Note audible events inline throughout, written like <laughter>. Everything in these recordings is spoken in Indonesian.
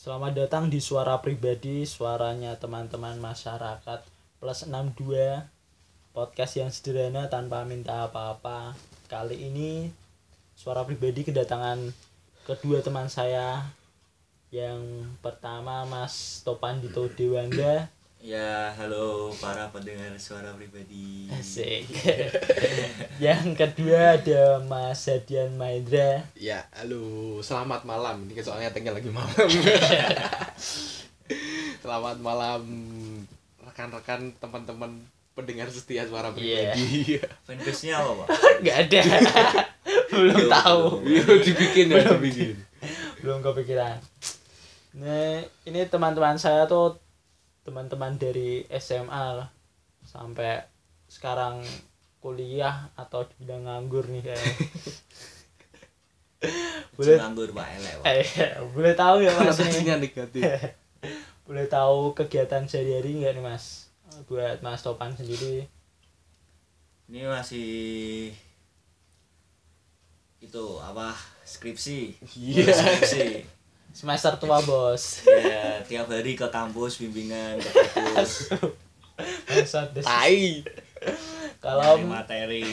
Selamat datang di Suara Pribadi, suaranya teman-teman masyarakat plus 62 podcast yang sederhana tanpa minta apa-apa. Kali ini Suara Pribadi kedatangan kedua teman saya. Yang pertama Mas Topan Dito Dewanda. Ya, halo para pendengar suara pribadi. Asik. <laughs> yang kedua ada Mas Hadian Mahendra. Ya, halo, selamat malam. Ini soalnya tinggal lagi malam. <laughs> selamat malam rekan-rekan teman-teman pendengar setia suara Iya. pribadi. <laughs> Fanbase-nya apa, Pak? Nggak ada. Belum Yo. tahu. Iya, dibikin ya, dibikin. belum kepikiran. Nah, ini teman-teman saya tuh teman-teman dari SMA lah. sampai sekarang kuliah atau bidang nganggur nih kayak. <laughs> boleh nganggur Pak elek, Pak. eh, boleh tahu ya Mas negatif. <laughs> boleh tahu kegiatan sehari-hari nggak nih Mas? Buat Mas Topan sendiri. Ini masih itu apa? Skripsi. Iya. Skripsi. Semester tua, Bos. Ya, tiap hari ke kampus bimbingan ke <laughs> kampus. Tai. Kalau materi.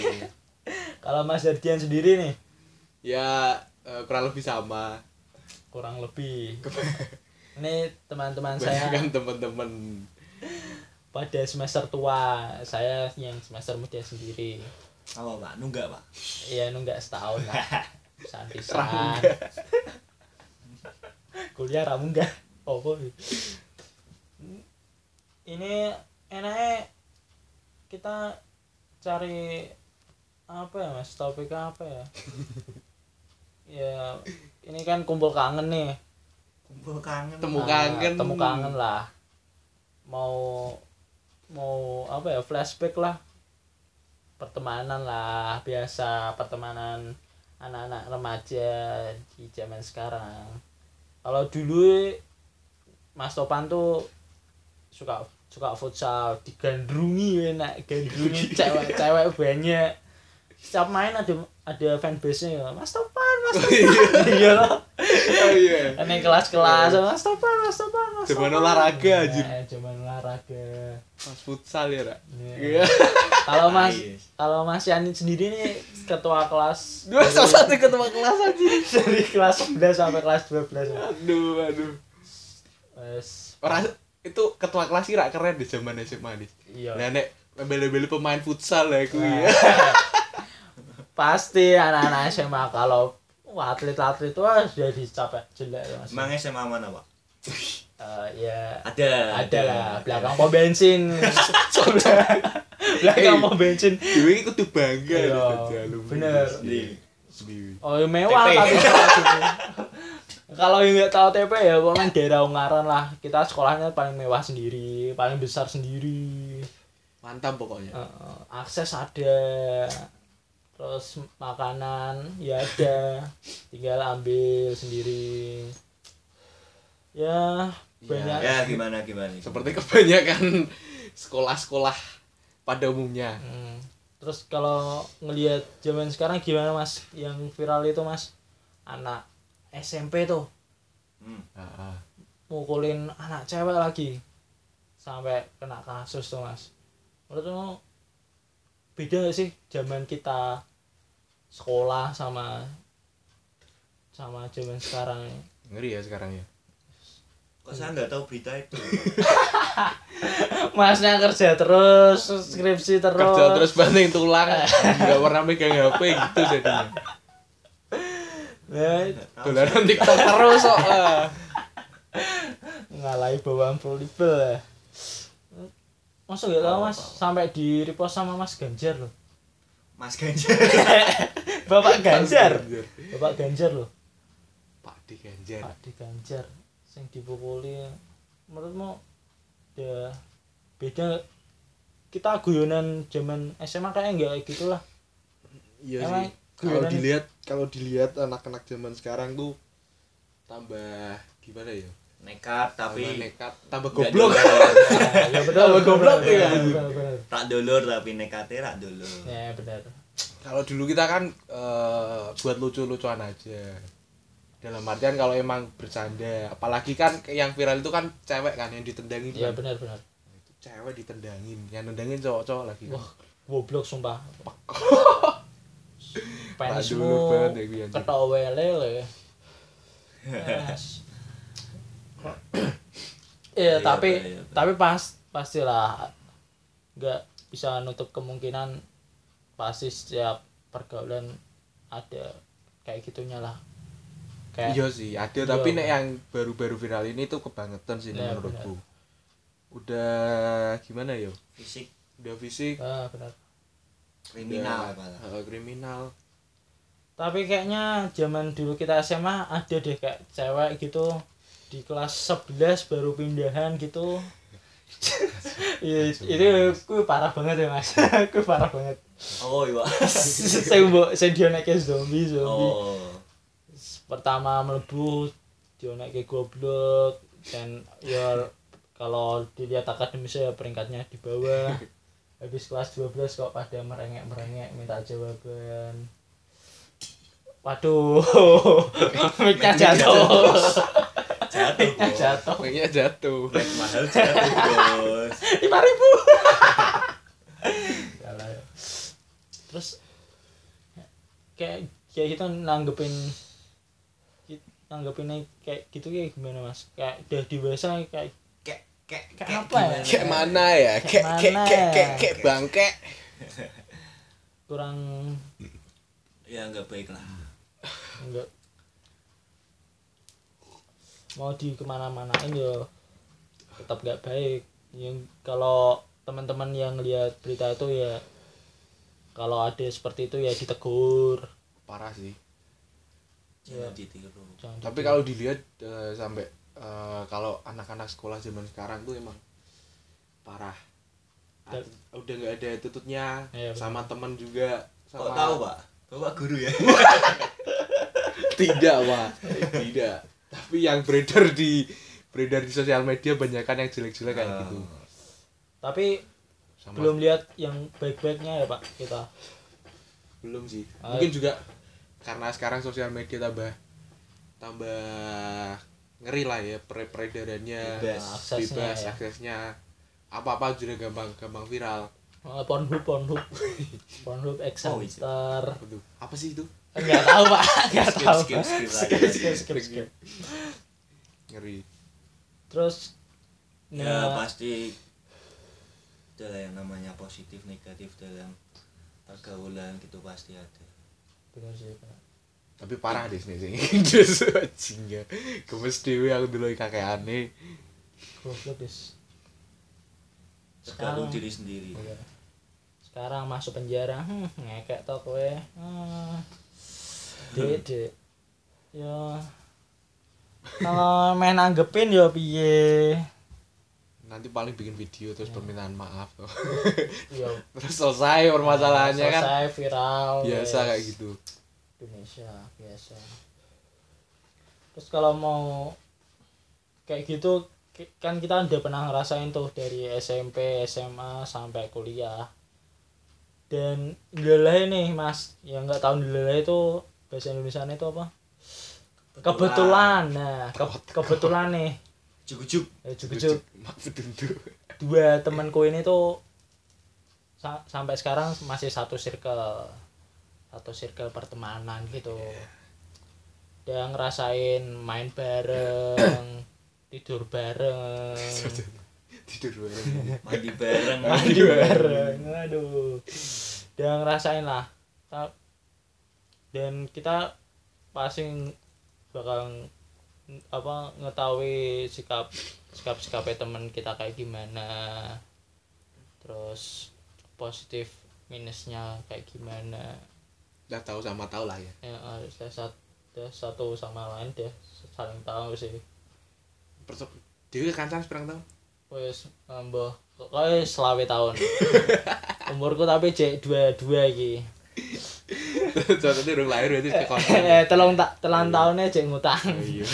kalau Mas Dardian sendiri nih Ya, eh, kurang lebih sama. kurang lebih <laughs> ini teman-teman saya kan teman-teman. pada semester tua saya yang semester muda sendiri Apa, Pak? Nunggak, Pak? ya nunggak setahun lah <laughs> santisan kuliah ramu enggak oh boy. ini enaknya kita cari apa ya mas? Topik apa ya? <laughs> Ya ini kan kumpul kangen nih. Kumpul kangen. Temu kangen. temu kangen lah. Mau mau apa ya flashback lah. Pertemanan lah biasa pertemanan anak-anak remaja di zaman sekarang kalau dulu Mas Topan tuh suka suka futsal digandrungi enak gandrungi cewek-cewek banyak setiap main ada ada fanbase nya ya Mas Topan Mas Topan iya <laughs> loh Oh iya. yang kelas-kelas Mas Topan Mas Topan Mas Zaman Topan. olahraga, anjir. Eh, zaman olahraga Pas futsal ya, Ra? Iya. Iya. kalau Mas kalau Mas Yani sendiri nih ketua kelas Dua salah satu ketua kelas aja. <laughs> dari kelas 11 sampai kelas 12 Aduh, aduh. Wes, Orang itu ketua kelas kira keren di zaman SMA nih. iya Nah, nek beli-beli pemain futsal lah aku ya. <laughs> pasti anak-anak SMA kalau wah, atlet-atlet itu ah, sudah dicapai jelek mas Emang SMA mana, Pak? Eh, ya Ada. ada lah belakang pom bensin belakang pom bensin Dewi iki kudu bangga Iya, alumni. bener. Sendiri. oh ya mewah tapi kalau yang nggak tahu TP ya pokoknya daerah Ungaran lah kita sekolahnya paling mewah sendiri paling besar sendiri Mantap pokoknya. Eh, akses ada terus makanan ya ada tinggal ambil sendiri ya banyak Ya, gimana gimana? Seperti kebanyakan sekolah-sekolah pada umumnya. Hmm. terus kalau ngelihat zaman sekarang gimana mas yang viral itu mas anak SMP tuh Hmm. Heeh. mukulin anak cewek lagi sampai kena kasus tuh mas menurutmu beda gak sih zaman kita sekolah sama sama zaman sekarang? Ngeri ya sekarang ya. Kok saya nggak tahu berita itu? <laughs> masnya kerja terus skripsi terus Kerja terus banting tulang, nggak pernah megang HP gitu jadinya. Nah, Dolaran TikTok terus kok. ngalahi bawaan volleyball ya Masa gak tau mas, sampai di repost sama mas Ganjar loh Mas Ganjar. <laughs> Bapak Ganjar Bapak Ganjar loh Pak Di Ganjar. Pak di Ganjar Yang dipukuli Menurutmu Ya Beda? Kita guyonan zaman SMA kayaknya gitu lah Iya Emang sih. Kalau dilihat kalau dilihat anak-anak zaman sekarang tuh tambah gimana ya? Nekat tapi nekat, tambah goblok. dulur. <laughs> Ya betul Tambah goblok ya. Rak dulur tapi nekatnya rak dulur. Ya benar Kalau dulu kita kan eh, buat lucu-lucuan aja. dalam artian kalau emang bercanda apalagi kan yang viral itu kan cewek kan yang ditendangin iya kan. benar benar itu cewek ditendangin yang nendangin cowok-cowok lagi kan. wah goblok sumpah <laughs> penismu ya ketawa lele <laughs> Yes. Iya, Iya, tapi iya, Pak. tapi pas pastilah. Nggak bisa nutup kemungkinan pasti setiap pergaulan ada kayak gitunya lah. Kayak iya sih ada. tapi Iya, nek yang baru-baru viral ini tuh kebangetan sih Iya, menurutku. Udah gimana yo fisik. Udah fisik. Ah, benar. Kriminal udah, eh, kriminal. Tapi kayaknya zaman dulu kita SMA ada deh kayak cewek gitu di kelas 11 baru pindahan gitu. <laughs> Iya, itu aku parah banget ya mas. <laughs> Aku parah banget. Oh iya <laughs> saya mbok saya dia naik zombie zombie. Oh. Pertama melebu dia naik goblok dan ya kalau dilihat akademisnya ya peringkatnya di bawah. Habis kelas 12 kok pada merengek-merengek minta jawaban waduh. <laughs> Mic-nya jatuh. Jatuh mic-nya bos. jatuh. Kayaknya jatuh. Black mahal jatuh bos. <laughs> Lima ribu. <laughs> Terus kayak kayak gitu nanggepin nanggepinnya kayak gitu kayak gimana mas? Kayak udah dewasa kayak kayak kayak Kayak apa ya? kayak mana ya? Kayak kayak kayak ya? kayak kayak bangke. Kurang ya nggak baik lah enggak. Mau di ke mana-manain ya tetap nggak baik. Yang kalau teman-teman yang lihat berita itu ya kalau ada seperti itu ya ditegur. Parah sih. Jangan tapi kalau dilihat eh, sampai eh, kalau anak-anak sekolah zaman sekarang tuh emang parah. Dan- At- udah nggak ada tututnya Iya, benar. sama teman juga kok sama tahu pak? Bapak guru ya <laughs> tidak pak. Tidak. Tapi yang beredar di beredar di sosial media banyak kan yang jelek-jelek kayak Ah. gitu. Tapi sama belum lihat yang baik-baiknya ya pak kita. Belum sih. Ah. mungkin juga karena sekarang sosial media tambah tambah ngeri lah ya per- peredarannya Bebas. Aksesnya bebas ya. aksesnya. Apa apa juga gampang gampang viral. Oh, Pornhub Pornhub. <laughs> Pornhub Oh, iya. Apa sih itu nggak tahu pak. <laughs> Nggak Skip, tahu skip, skip lagi. skip skip skip skip. ngeri. Terus ya nah, pasti ada yang namanya positif negatif dalam pergaulan gitu pasti ada. Bener sih Pak. tapi parah deh sini sih. <laughs> Terus anjingnya gemes dewe aku dulu kakek aneh goblok des tergantung Sekarang- diri sendiri. Iya. sekarang masuk penjara hmm, ngekek tau kowe. Hmm. Dek dek. Ya. Kalau main anggepin ya piye? Nanti paling bikin video terus permintaan maaf. Tuh <laughs> ya. Terus selesai permasalahannya kan. selesai viral biasa kayak gitu. Indonesia biasa. Terus kalau mau kayak gitu kan kita udah pernah ngerasain tuh dari SMP SMA sampai kuliah. Dan dileleh nih mas. Yang nggak tahu dileleh itu bahasa Indonesia itu apa? Kebetulan. Nah ke- kebetulan. nih. Cukup eh, cukup dulu dua temanku ini tuh sa- sampai sekarang masih satu circle. Satu circle pertemanan gitu. Dia ngerasain main bareng <coughs> tidur bareng. <laughs> Tidur bareng. Mandi bareng. Mandi bareng. Aduh dia ngerasain lah dan kita pasti bakal apa ngetahui sikap sikap sikapnya teman kita kayak gimana. Terus positif minusnya kayak gimana. Udah tahu sama tahu lah ya. Ya harus satu satu sama lain deh saling tahu sih. Perso Dewi kancan seberang tahun? Wes mbah kok selawe tahun. <laughs> Umurku tapi cek dua dua iki contohnya udah lahir berarti ke eh telung tak telan tahunnya cek ngutang. Oh iya.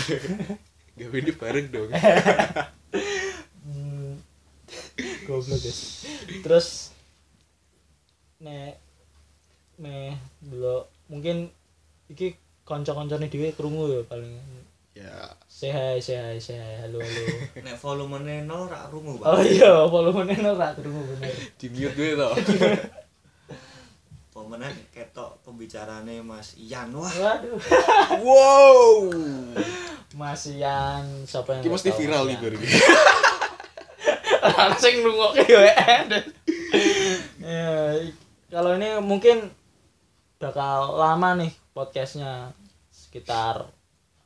Ini bareng dong. Hmm, goblok guys. Terus nek nek dulu. Mungkin iki kanca-kancane dhewe krungu ya paling. Ya. Say hi say hi say hi. Halo halo. Nek volumene nol rak rungu oh Pak iya volumenya ora krungu bener. Di mute gue toh <laughs> pemenang ketok pembicarane Mas Ian wah waduh wow Mas Ian siapa yang mesti viral nih Ian? baru <laughs> Orang sing ngrungokke WN. Ya, kalau ini mungkin bakal lama nih podcastnya sekitar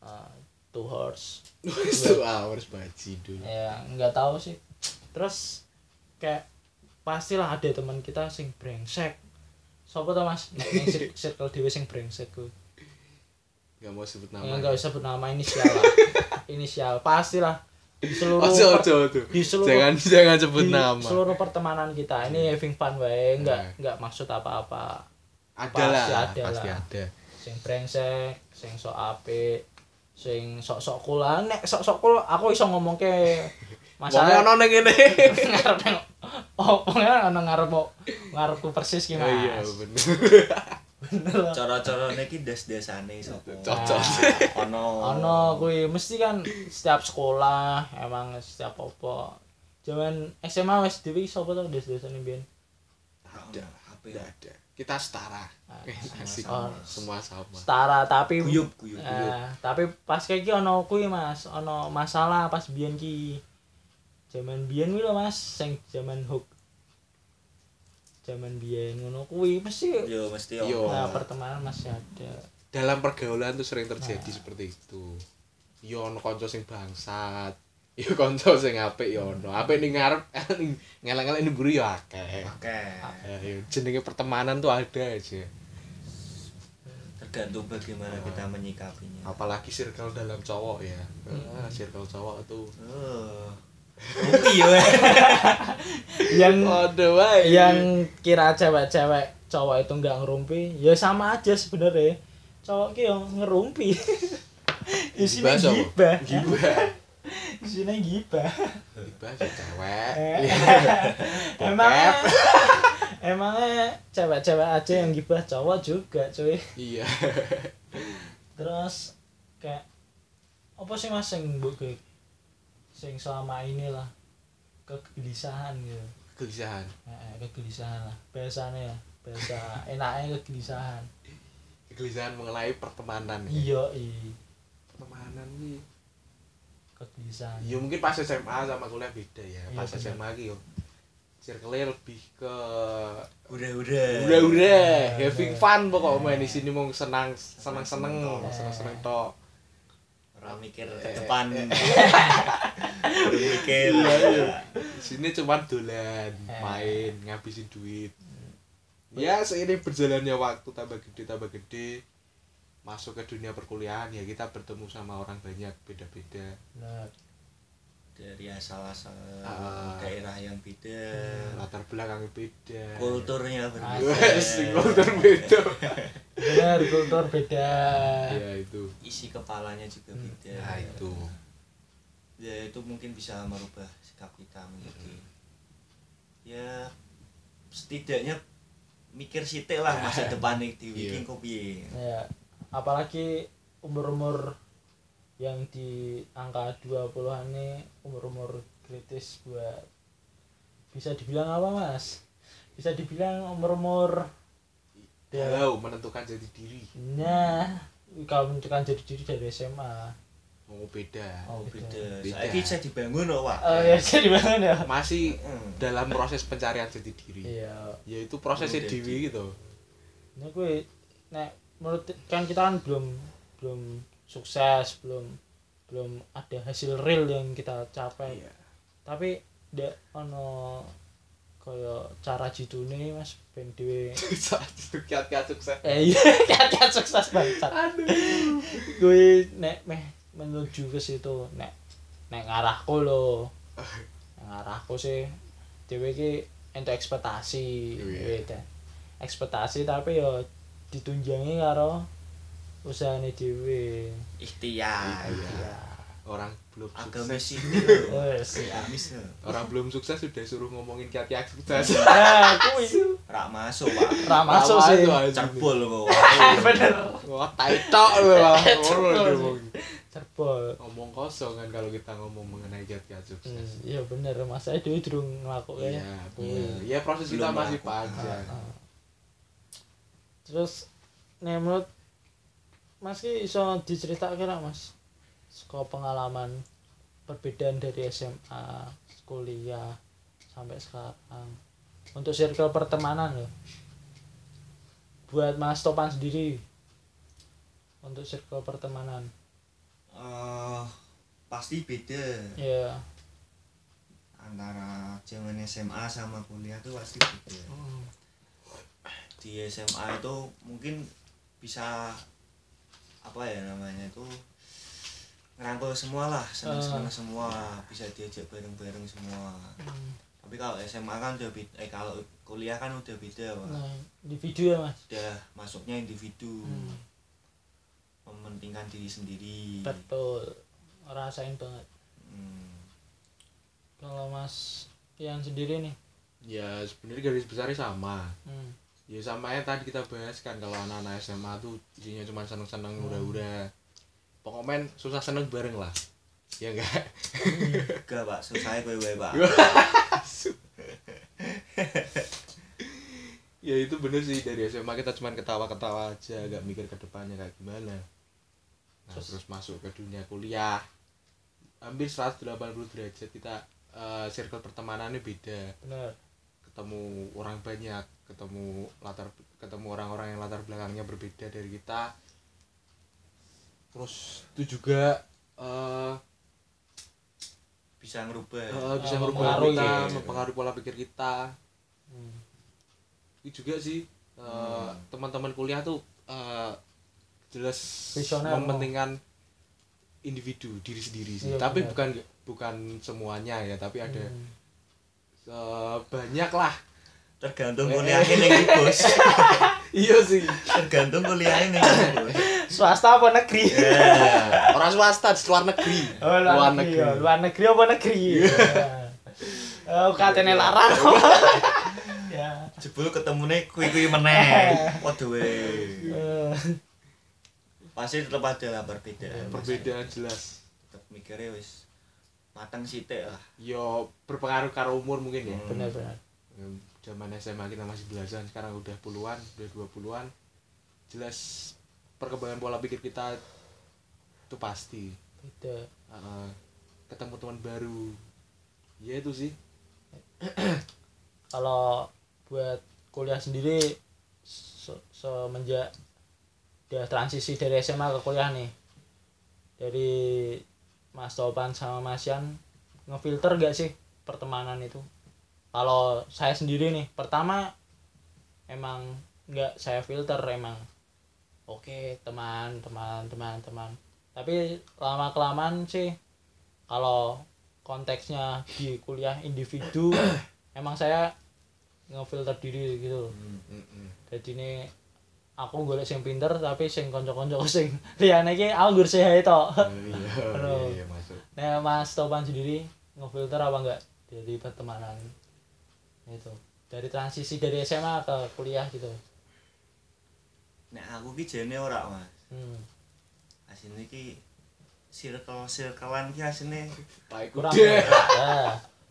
uh, two hours. itu hours baji dulu Ya nggak tahu sih. Terus kayak pastilah ada teman kita sing brengsek. Sopo to Mas? Nek circle <laughs> dhewe sing brengsek ku. nggak mau sebut Ya nama enggak usah sebut nama inisial lah. <laughs> inisial. Pastilah. Di seluruh ojo ojo ojo. di seluruh jangan jangan sebut di nama. seluruh pertemanan kita. Ini having fun wae enggak Nah. enggak maksud apa-apa. Ada lah. Ada pasti lah. ada. Sing brengsek sing sok apik sing sok-sok lah nek sok-sok cool aku iso ngomong ke Wong masalah ono ning <laughs> ngarep oh pokoknya ana ngarep ngarepku persis ki oh iya bener. Bener. Lah. cara-carane iki des-desane sapa? Cocok. Ono. Ono kuwi mesti kan setiap sekolah emang setiap apa. Zaman SMA wis dhewe sapa to des-desane biyen ada HP tidak ada. Kita setara. Ah, asik. oh. semua sama. Setara tapi guyub guyub Eh, tapi pas kayak ki ono kuwi Mas, ono masalah pas biyen ki. Zaman biyen kuwi lho Mas, sing zaman hook. Zaman biyen ngono kuwi mesti yo. Mesti Yo. nah, pertemanan masih ada. dalam pergaulan tuh sering Nah. terjadi seperti itu. Yo ono kanca sing bangsat. Yo kanca sing apik yo ono. Apik ning ngarep ning <laughs> ngelak-ngelak ning mburi yo akeh. Oke. Ya, yo. Jenenge pertemanan tuh ada aja. Tergantung bagaimana kita menyikapinya. Apalagi circle dalam cowok ya. Hmm. ah, circle cowok tuh. Oh Rupi ya <laughs> Yang Waduh, yang kira cewek-cewek cowok itu nggak ngerumpi, ya sama aja sebenarnya. Cowok ki yo ngerumpi. <laughs> Isinya Gibah, gibah. <laughs> Isinya gibah. gibah cewek Eh. Emang emangnya cewek-cewek aja yang gibah cowok juga cuy iya terus kayak apa sih mas yang sing selama inilah kegelisahan gitu. Kegelisahan? Eh, kegelisahan lah. Bahasanya ya bahasa <laughs> enaknya kegelisahan. Kegelisahan mengenai pertemanan ya. iya iya pertemanan nih kegelisahan. Ya mungkin pas SMA sama kuliah beda ya. Iya, pas bener. SMA yo circle lebih ke udah-udah udah-udah Iya, having bener. fun pokok main di sini mau senang senang seneng senang seneng tok orang mikir Eh, ke depan. eh. <laughs> Orang mikir. Di sini cuma dolan Eh. main ngabisin duit. Ya seiring berjalannya waktu tambah gede tambah gede masuk ke dunia perkuliahan ya kita bertemu sama orang banyak beda-beda. Nah, dari asal-asal Ah. daerah yang beda latar belakang beda kulturnya berbeda. <laughs> Wes, kultur beda. Benar kultur beda. Ya itu. Isi kepalanya juga Hmm. beda. Nah itu. Ya itu mungkin bisa merubah sikap kita menjadi ya setidaknya mikir sitik lah masa <laughs> depan nih di Iya. wiki kopi ya apalagi umur-umur yang di angka 20-an nih umur-umur kritis buat bisa dibilang apa mas? Bisa dibilang umur-umur ya, Galau menentukan jati diri. Nah kalau menentukan jadi diri dari SMA mau beda. Oh beda. Beda. saya bisa dibangun loh pak oh <laughs> ya jadi banget ya. Masih Hmm. dalam proses pencarian jati diri. Iya. Yaitu prosesnya dewi gitu. Nah gue nek menurut kan kita kan belum belum sukses belum belum ada hasil real yang kita capai. Iya. Tapi ndak ono kaya cara jitune Mas ben dhewe <laughs> kiat-kiat sukses. Eh iya <laughs> kiat sukses banget aduh. Gue nek meh menuju ke situ nek nek ngarahku lo <laughs> ngarahku sih dhewe ki entuk ekspektasi Iya. beda. Ekspektasi tapi yo ditunjangi karo usahane dhewe. Ikhtiar. Iya. ya orang belum agamis sukses agamis orang belum sukses sudah suruh ngomongin kiat-kiat sukses. <laughs> Nah, kuwi. Rak masuk pak. Ra masuk sih. cerbol kok. <laughs> Bener. wah taitok lu lah <laughs> Cerbol ngomong. Kosong kan kalau kita ngomong mengenai kiat-kiat sukses. Hmm, iya bener, masa itu durung ngelakuin. iya ya proses kita masih panjang. Terus nih menurut Mas ki iso diceritakan kira Mas saka pengalaman perbedaan dari SMA, kuliah sampai sekarang untuk circle pertemanan loh. Buat Mas Topan sendiri untuk circle pertemanan. Eh, pasti beda Ya. antara zaman SMA sama kuliah tuh pasti beda di SMA itu mungkin bisa apa ya namanya itu ngerangkul semua lah seneng-seneng semua bisa diajak bareng-bareng semua Hmm. tapi kalau SMA kan udah beda eh kalau kuliah kan udah beda Pak. Nah, individu ya Mas. udah masuknya individu Hmm. mementingkan diri sendiri Betul. Rasain banget. Hmm. Kalau Mas yang sendiri nih. ya sebenarnya garis besarnya sama Hmm. Ya sama yang tadi kita bahas kan kalau anak-anak SMA tuh isinya cuma seneng-seneng Hmm. udah-udah pokoknya susah seneng bareng lah. Ya enggak Gak pak, susahnya gue pak. Ya itu bener sih. Dari SMA kita cuma ketawa-ketawa aja gak mikir ke depannya kayak gimana. Nah, Terus- terus, masuk ke dunia kuliah. Hampir 180 derajat kita eh, circle pertemanannya beda. Bener. ketemu orang banyak ketemu latar ketemu orang-orang yang latar belakangnya berbeda dari kita terus itu juga eh, bisa ngerubah eh, bisa Eh, merubah mempengaruhi. kita mempengaruhi pola pikir kita Hmm. itu juga sih eh, Hmm. teman-teman kuliah tuh eh, jelas Visioner, mementingkan individu diri sendiri sih Iya, tapi benar. bukan bukan semuanya ya tapi ada Hmm. eh, banyak lah tergantung kuliahnya nih bos <laughs> iya sih tergantung kuliahnya nih bos Swasta apa negeri? Ya. orang swasta di luar negeri Oh, luar, negeri. ya. Luar negeri apa negeri? <laughs> Oh, katanya larang. <laughs> ya. jebul ketemunya kui kui meneh waduh Eh, pasti tetap ada lah perbedaan perbedaan jelas tetap mikirnya wis matang sitik lah yo berpengaruh karo umur mungkin ya Hmm. benar-benar. Zaman SMA kita masih belasan sekarang udah puluhan udah dua puluhan jelas perkembangan pola pikir kita itu pasti Beda. Heeh. ketemu teman baru ya itu sih Kalau buat kuliah sendiri se- semenjak udah transisi dari SMA ke kuliah nih. Dari Mas Topan sama Mas Yan ngefilter gak sih pertemanan itu? Kalau saya sendiri nih, pertama emang nggak saya filter emang. Oke teman teman teman teman. Tapi lama kelamaan sih kalau konteksnya di kuliah individu <coughs> emang saya ngefilter diri gitu. Loh Mm-mm. jadi ini aku golek sing pinter tapi sing kanca-kanca <laughs> sing liyane iki aku nggur sehat to Oh, iya <laughs> Aduh. iya masuk. nah Mas Topan sendiri ngefilter apa enggak dari pertemanan itu dari transisi dari SMA ke kuliah gitu. Nah aku ki jane ora mas. Hmm. asine ki circle circlean ki asine tai <laughs> ya.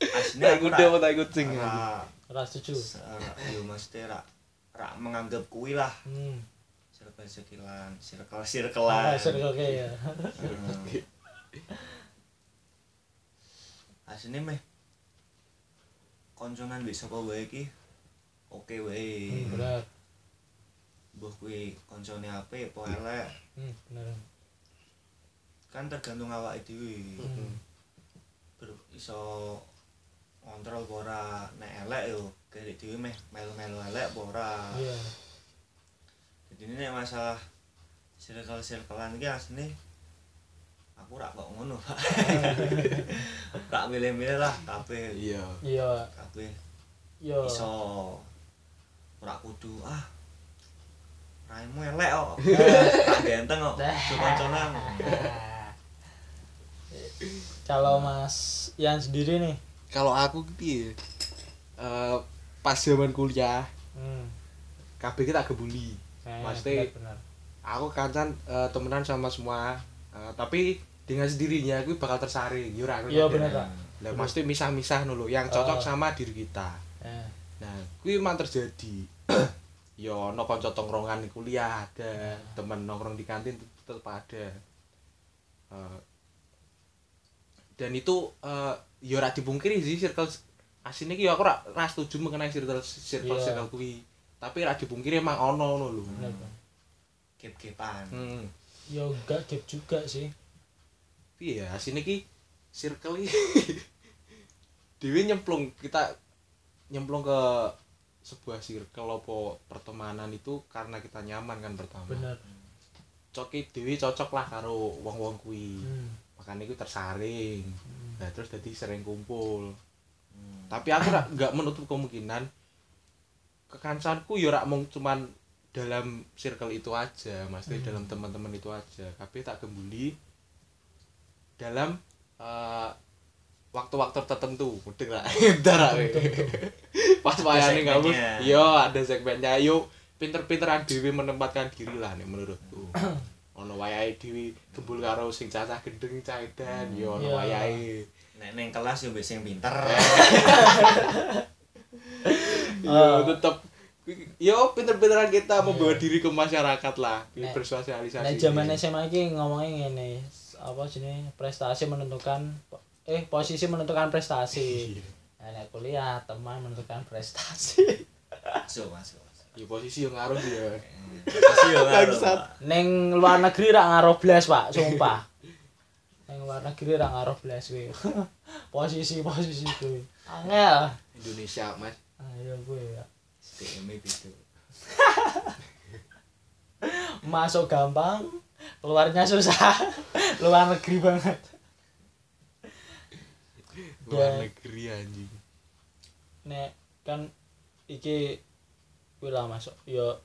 Asine tai aku ra- apa tai kucing ra ora setuju. yo mesti ra ra menganggap kui lah. Hmm. circle circlean circle ah, circlean circle kayak ya. <laughs> Asine meh konconan wis sapa wae ki oke wae. Hmm, benar mbuh kuwi koncone apik apa elek? Hmm, benar kan tergantung awake dhewe. Hmm. Ber- iso kontrol apa ora. Nek elek yo kene dhewe meh melu-melu elek apa ora. Iya. Jadi ini masalah circle circlean iki asline aku rak kok ngono Pak. <laughs> Rak milih-milih lah kabeh. Iya. Iya. Kabeh. Iya. Iso. Ora kudu ah raimu elek kok. <laughs> Tak ganteng kok. Ojo konconan <laughs> kalau mas yang sendiri nih? Kalau aku gitu ya eh, pas zaman kuliah hmm. KB kita gebuli eh, benar. aku kancan eh, temenan sama semua Eh, tapi dengan sendirinya aku bakal tersaring yo ora iya benar Kak. lah mesti misah-misah dulu yang cocok Oh. sama diri kita Eh, nah kuwi memang terjadi <clears throat> yo ono kanca tongkrongan di kuliah ada temen nongkrong di kantin tetep ada Eh, dan itu eh yo ora dipungkiri sih circle asine ki yo aku ora ora setuju mengenai circle circle Iya. circle kuwi tapi ora dipungkiri emang ono ngono lho. Gap-gapan. hmm. Ya enggak gap juga sih. Piye ya asine ki circle <laughs> dhewe nyemplung kita nyemplung ke sebuah circle apa pertemanan itu karena kita nyaman kan pertama. Benar. Coki dewi cocok lah karo wong-wong kuwi. Hmm. makanya itu tersaring. Hmm. nah terus jadi sering kumpul. Hmm. tapi aku nggak menutup kemungkinan. Kekancanku ya rak mung cuman dalam circle itu aja maksudnya Hmm. dalam teman-teman itu aja tapi tak gembuli dalam eh, waktu-waktu tertentu mudeng lah betul. <laughs> pas wayane kamu segmennya. iya ada segmennya yuk pinter-pinteran dewi menempatkan diri lah nih menurutku <coughs> ono wayahe dewi gembul karo sing cacah gendeng cah edan yo ono Iya. wayahe Nek neng kelas yo mbek sing pinter. <laughs> iya <laughs> Ah. tetep yo pinter-pinteran kita membawa diri ke masyarakat lah Nek- bersosialisasi Nah, zaman SMA iki ngomongnya ngene, apa jenis prestasi menentukan eh posisi menentukan prestasi. Iya. Nah, nek kuliah teman menentukan prestasi. Masuk, masuk. masuk. ya posisi yang ngaruh sih ya Terus yo ngaruh. Neng luar negeri rak ngaruh blas, Pak, sumpah. Neng luar negeri rak ngaruh blas kuwi. <laughs> Posisi-posisi kuwi. Angel. Indonesia mas Ayo gue ya. DM itu. <laughs> Masuk gampang, keluarnya susah. <laughs> luar negeri banget. luar negeri anjing nek kan iki lah masuk yo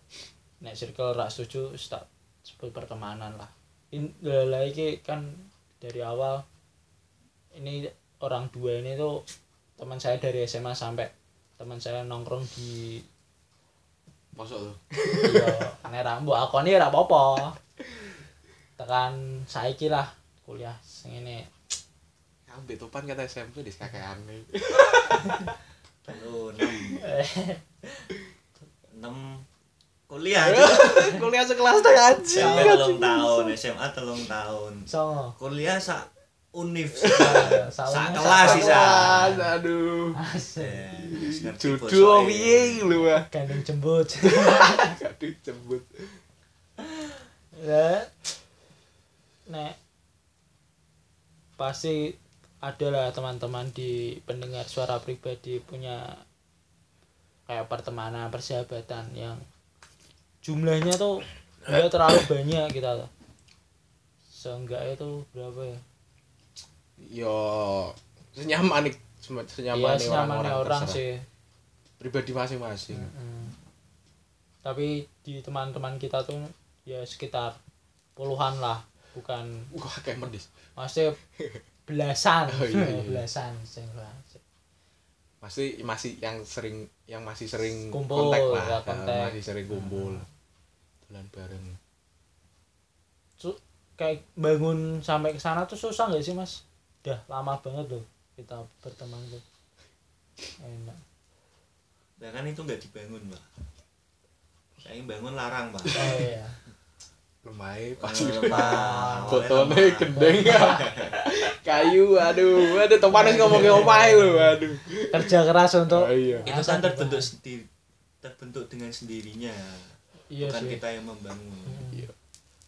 nek circle rak setuju tak sebut pertemanan lah In, lah iki kan dari awal ini orang dua ini tuh teman saya dari SMA sampai teman saya nongkrong di masuk tuh yo nek ra mbok akoni ora apa-apa. Tekan saiki lah kuliah sing ini. Ambek topan kata SMP di kakean Lu 6 6 kuliah aja. <laughs> kuliah. Sekelas tuh anjing. Telung tahun, SMA telung tahun. songo. Kuliah sak univ. Sa- Sak saungnya kelas sak sisa. Kelas, aduh. Jodoh bosoke. piye lu ah? Gandeng jembut aduh <laughs> jembut ya. Nek pasti adalah teman-teman di pendengar suara pribadi punya kayak pertemanan persahabatan yang jumlahnya tuh nggak terlalu banyak kita tuh. Seenggaknya tuh berapa ya yo senyaman nih senyaman Iya, orang-orang orang terserah. sih. Pribadi masing-masing. Mm. tapi di teman-teman kita tuh ya sekitar puluhan lah bukan wah kayak medis. Maksudnya belasan. Oh, iya, iya. belasan masih masih yang sering yang masih sering Kumpul, kontak lah. ya, kontak. masih sering kumpul. Bulan bareng. Su- kayak bangun sampai ke sana tuh susah nggak sih mas udah lama banget loh kita berteman tuh enak Lah kan itu nggak dibangun, Pak. Saya bangun larang, Pak. oh iya lumayan pas lemah. fotonya gendeng <laughs> kayu aduh ada topan harus ngomong ke omahe lu aduh kerja keras untuk Oh, iya. Itu kan terbentuk sendiri terbentuk dengan sendirinya. iya Bukan sih kita yang membangun. Iya.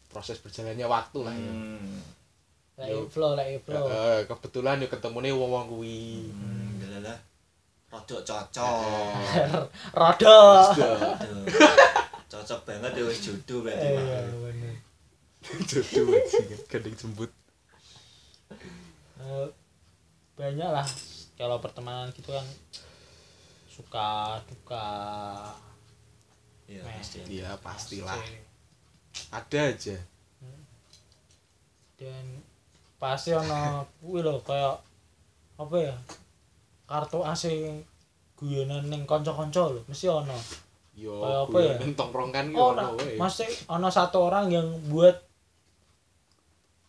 proses berjalannya waktu lah ya Hmm. lagi flow lagi flow. Eh, kebetulan ya ketemu nih wong wong kuwi. Hmm, dalalah rodok cocok. <laughs> rodo Aduh. Cocok banget ya wis jodoh berarti, iya Pak. bener. <laughs> Jodoh gendeng jembut. Eh, banyak lah. Kalau pertemanan gitu kan suka duka. Iya, pasti. iya pastilah. Pasti. ada aja. Dan pasti ono kuwi lho kayak apa ya kartu AC guyonan ning kanca-kanca lho mesti ono. Yo Kayak apa ya? tongkrongan ki ono wae. mesti ono satu orang yang buat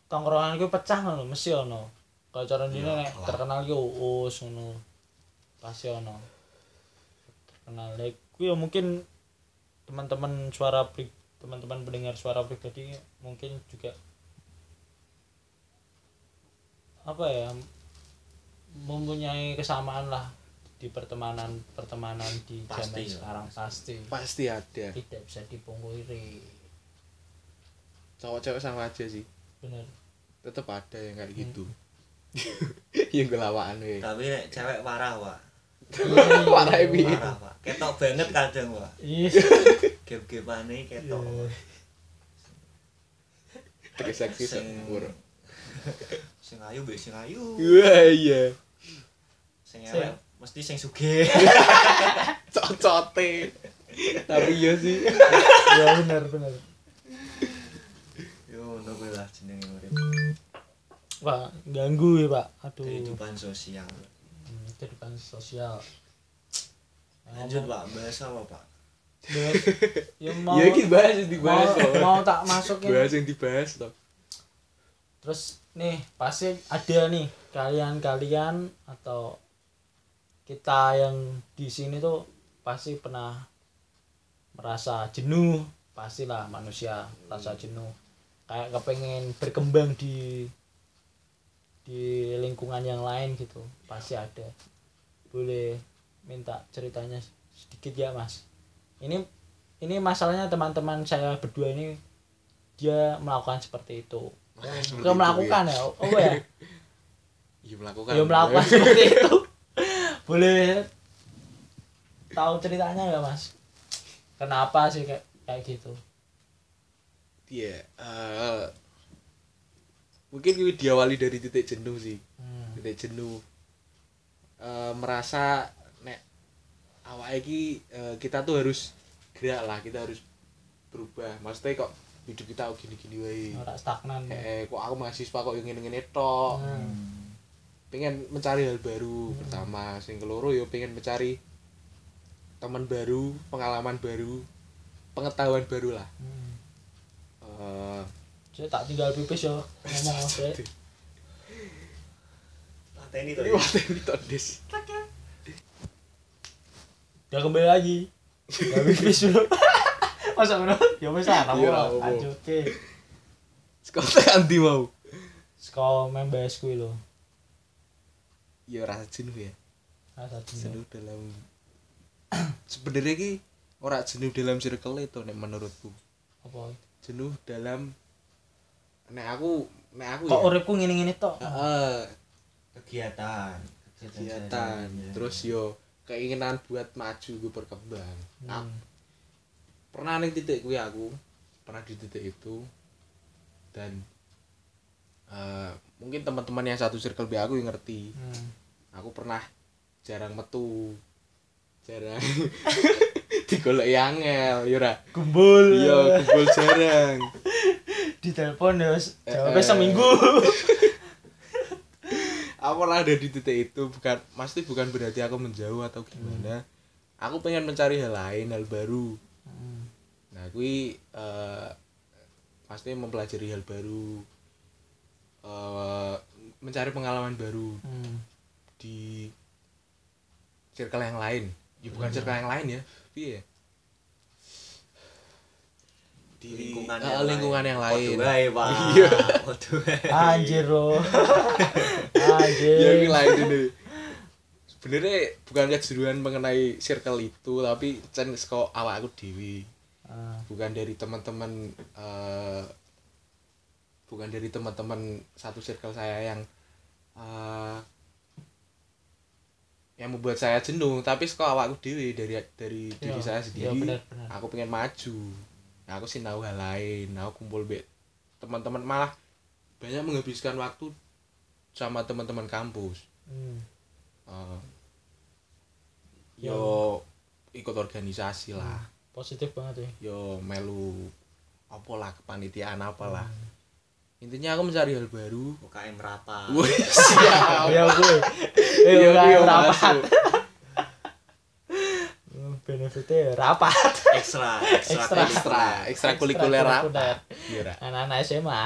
tongkrongan ku pecah lho mesti ono. Kalau cara ini Ya nek terkenal ki uus ngono pasti ono. Terkenal. Like ku ya mungkin teman-teman suara teman-teman pendengar suara pribadi mungkin juga apa ya mempunyai kesamaan lah di pertemanan pertemanan di zaman Pasti ya. sekarang. Pasti. Pasti ada. Tidak bisa dipungkiri. Cowok-cowok sama aja sih. Bener. Tetep ada yang kayak Hmm. gitu. <laughs> Yang gelawaan we tapi nek cewek parah pak. <laughs> Parah, Bi. parah pak. Ketok banget kadang pak. Iya. gap-gapane ketok Iya. terus seksi sempur sing ayu mbek sing ayu wah iya. Sing elek mesti sing sugih <laughs> cocote tapi iya sih. <laughs> Iya bener bener. yo ngono kuwi lah jenenge urip. Pak ganggu ya pak. Aduh. kehidupan sosial. Hmm, kehidupan sosial. lanjut pak. Bahas apa pak? Bahas, ya <laughs> mau, ya iki bahas yang mau, dibahas kok mau tak masukin. bahas yang dibahas toh Terus nih pasti ada nih kalian-kalian atau kita yang di sini tuh pasti pernah merasa jenuh pastilah manusia rasa jenuh. Kayak kepengen berkembang di di lingkungan yang lain gitu pasti ada. Boleh minta ceritanya sedikit ya mas. Ini ini masalahnya teman-teman saya berdua ini dia melakukan seperti itu Itu, melakukan ya? Oh <laughs> ya iya melakukan. Dia melakukan seperti itu. <laughs> Boleh. Tahu ceritanya nggak mas? Kenapa sih kayak kayak gitu? Iya eh, mungkin gue diawali dari titik jenuh sih. Hmm. titik jenuh. Eh, merasa nek awak iki eh, kita tuh harus gerak lah kita harus berubah. Maksudnya kok hidup kita gini-gini wae. Ora stagnan. Eh kok aku mahasiswa kok yang ngene-ngene tok. Hmm. pengen mencari hal baru pertama sing keloro yo pengen mencari teman baru pengalaman baru pengetahuan baru lah. Hmm. Eh, Saya tak tinggal pipis ya ngomong <laughs> ini to waktu ini tok, Des. udah kembali lagi. Udah pipis dulu <laughs> masa bener ya wis lah Iya, kamu apa. lanjut oke sekolah anti mau sekolah main bahas kuwi lho. Ya rasa jenuh ya. Rasa jenuh jenuh dalam <clears throat> sebenarnya ki ora jenuh dalam circle itu nek menurutku. Apa? Jenuh dalam nek aku nek aku kok ya. uripku ngene-ngene tok Heeh, kegiatan. Kegiatan. Sehari-hari. terus yo keinginan buat maju gue berkembang. Hmm. Pernah nih titik gue aku. Pernah di titik itu. Dan eh, mungkin teman-teman yang satu circle B aku yang ngerti. Hmm. aku pernah jarang metu. Jarang. <laughs> Digolek angel yo ora? Kumpul iya kumpul jarang. <laughs> Di telepon ya Eh, jawabnya eh. seminggu. <laughs> Aku pernah ada di titik itu bukan pasti bukan berarti aku menjauh atau gimana. Aku pengen mencari hal lain hal baru. Hmm. Nah kui eh, pasti mempelajari hal baru eh, mencari pengalaman baru Hmm. di circle yang lain ya bukan Hmm. circle yang lain ya tapi ya di lingkungan eh, yang lingkungan lain. yang lain Pak. <laughs> Iya. Anjir lo <laughs> ya anjir ini lain ini sebenarnya bukan kejeruan mengenai circle itu tapi cen seko awak aku dewi Ah, bukan dari teman-teman eh, bukan dari teman-teman satu circle saya yang eh, yang membuat saya jenuh tapi seko awakku dewi dari dari diri iya, saya iya, sendiri. benar, benar. aku pengen maju. Nah, aku sih tahu hal lain. Aku kumpul be teman-teman malah banyak menghabiskan waktu sama teman-teman kampus. Hmm. Eh, yo. ikut organisasi lah positif banget ya yo melu apa lah kepanitiaan apa lah intinya aku mencari hal baru UKM rapat Wih, siap ya gue Iya, iya iya, rapat benefitnya ya rapat ekstra Ekstra. ekstra ekstra kulikuler apa Ekstrakurikuler. Iya, Ra. anak-anak SMA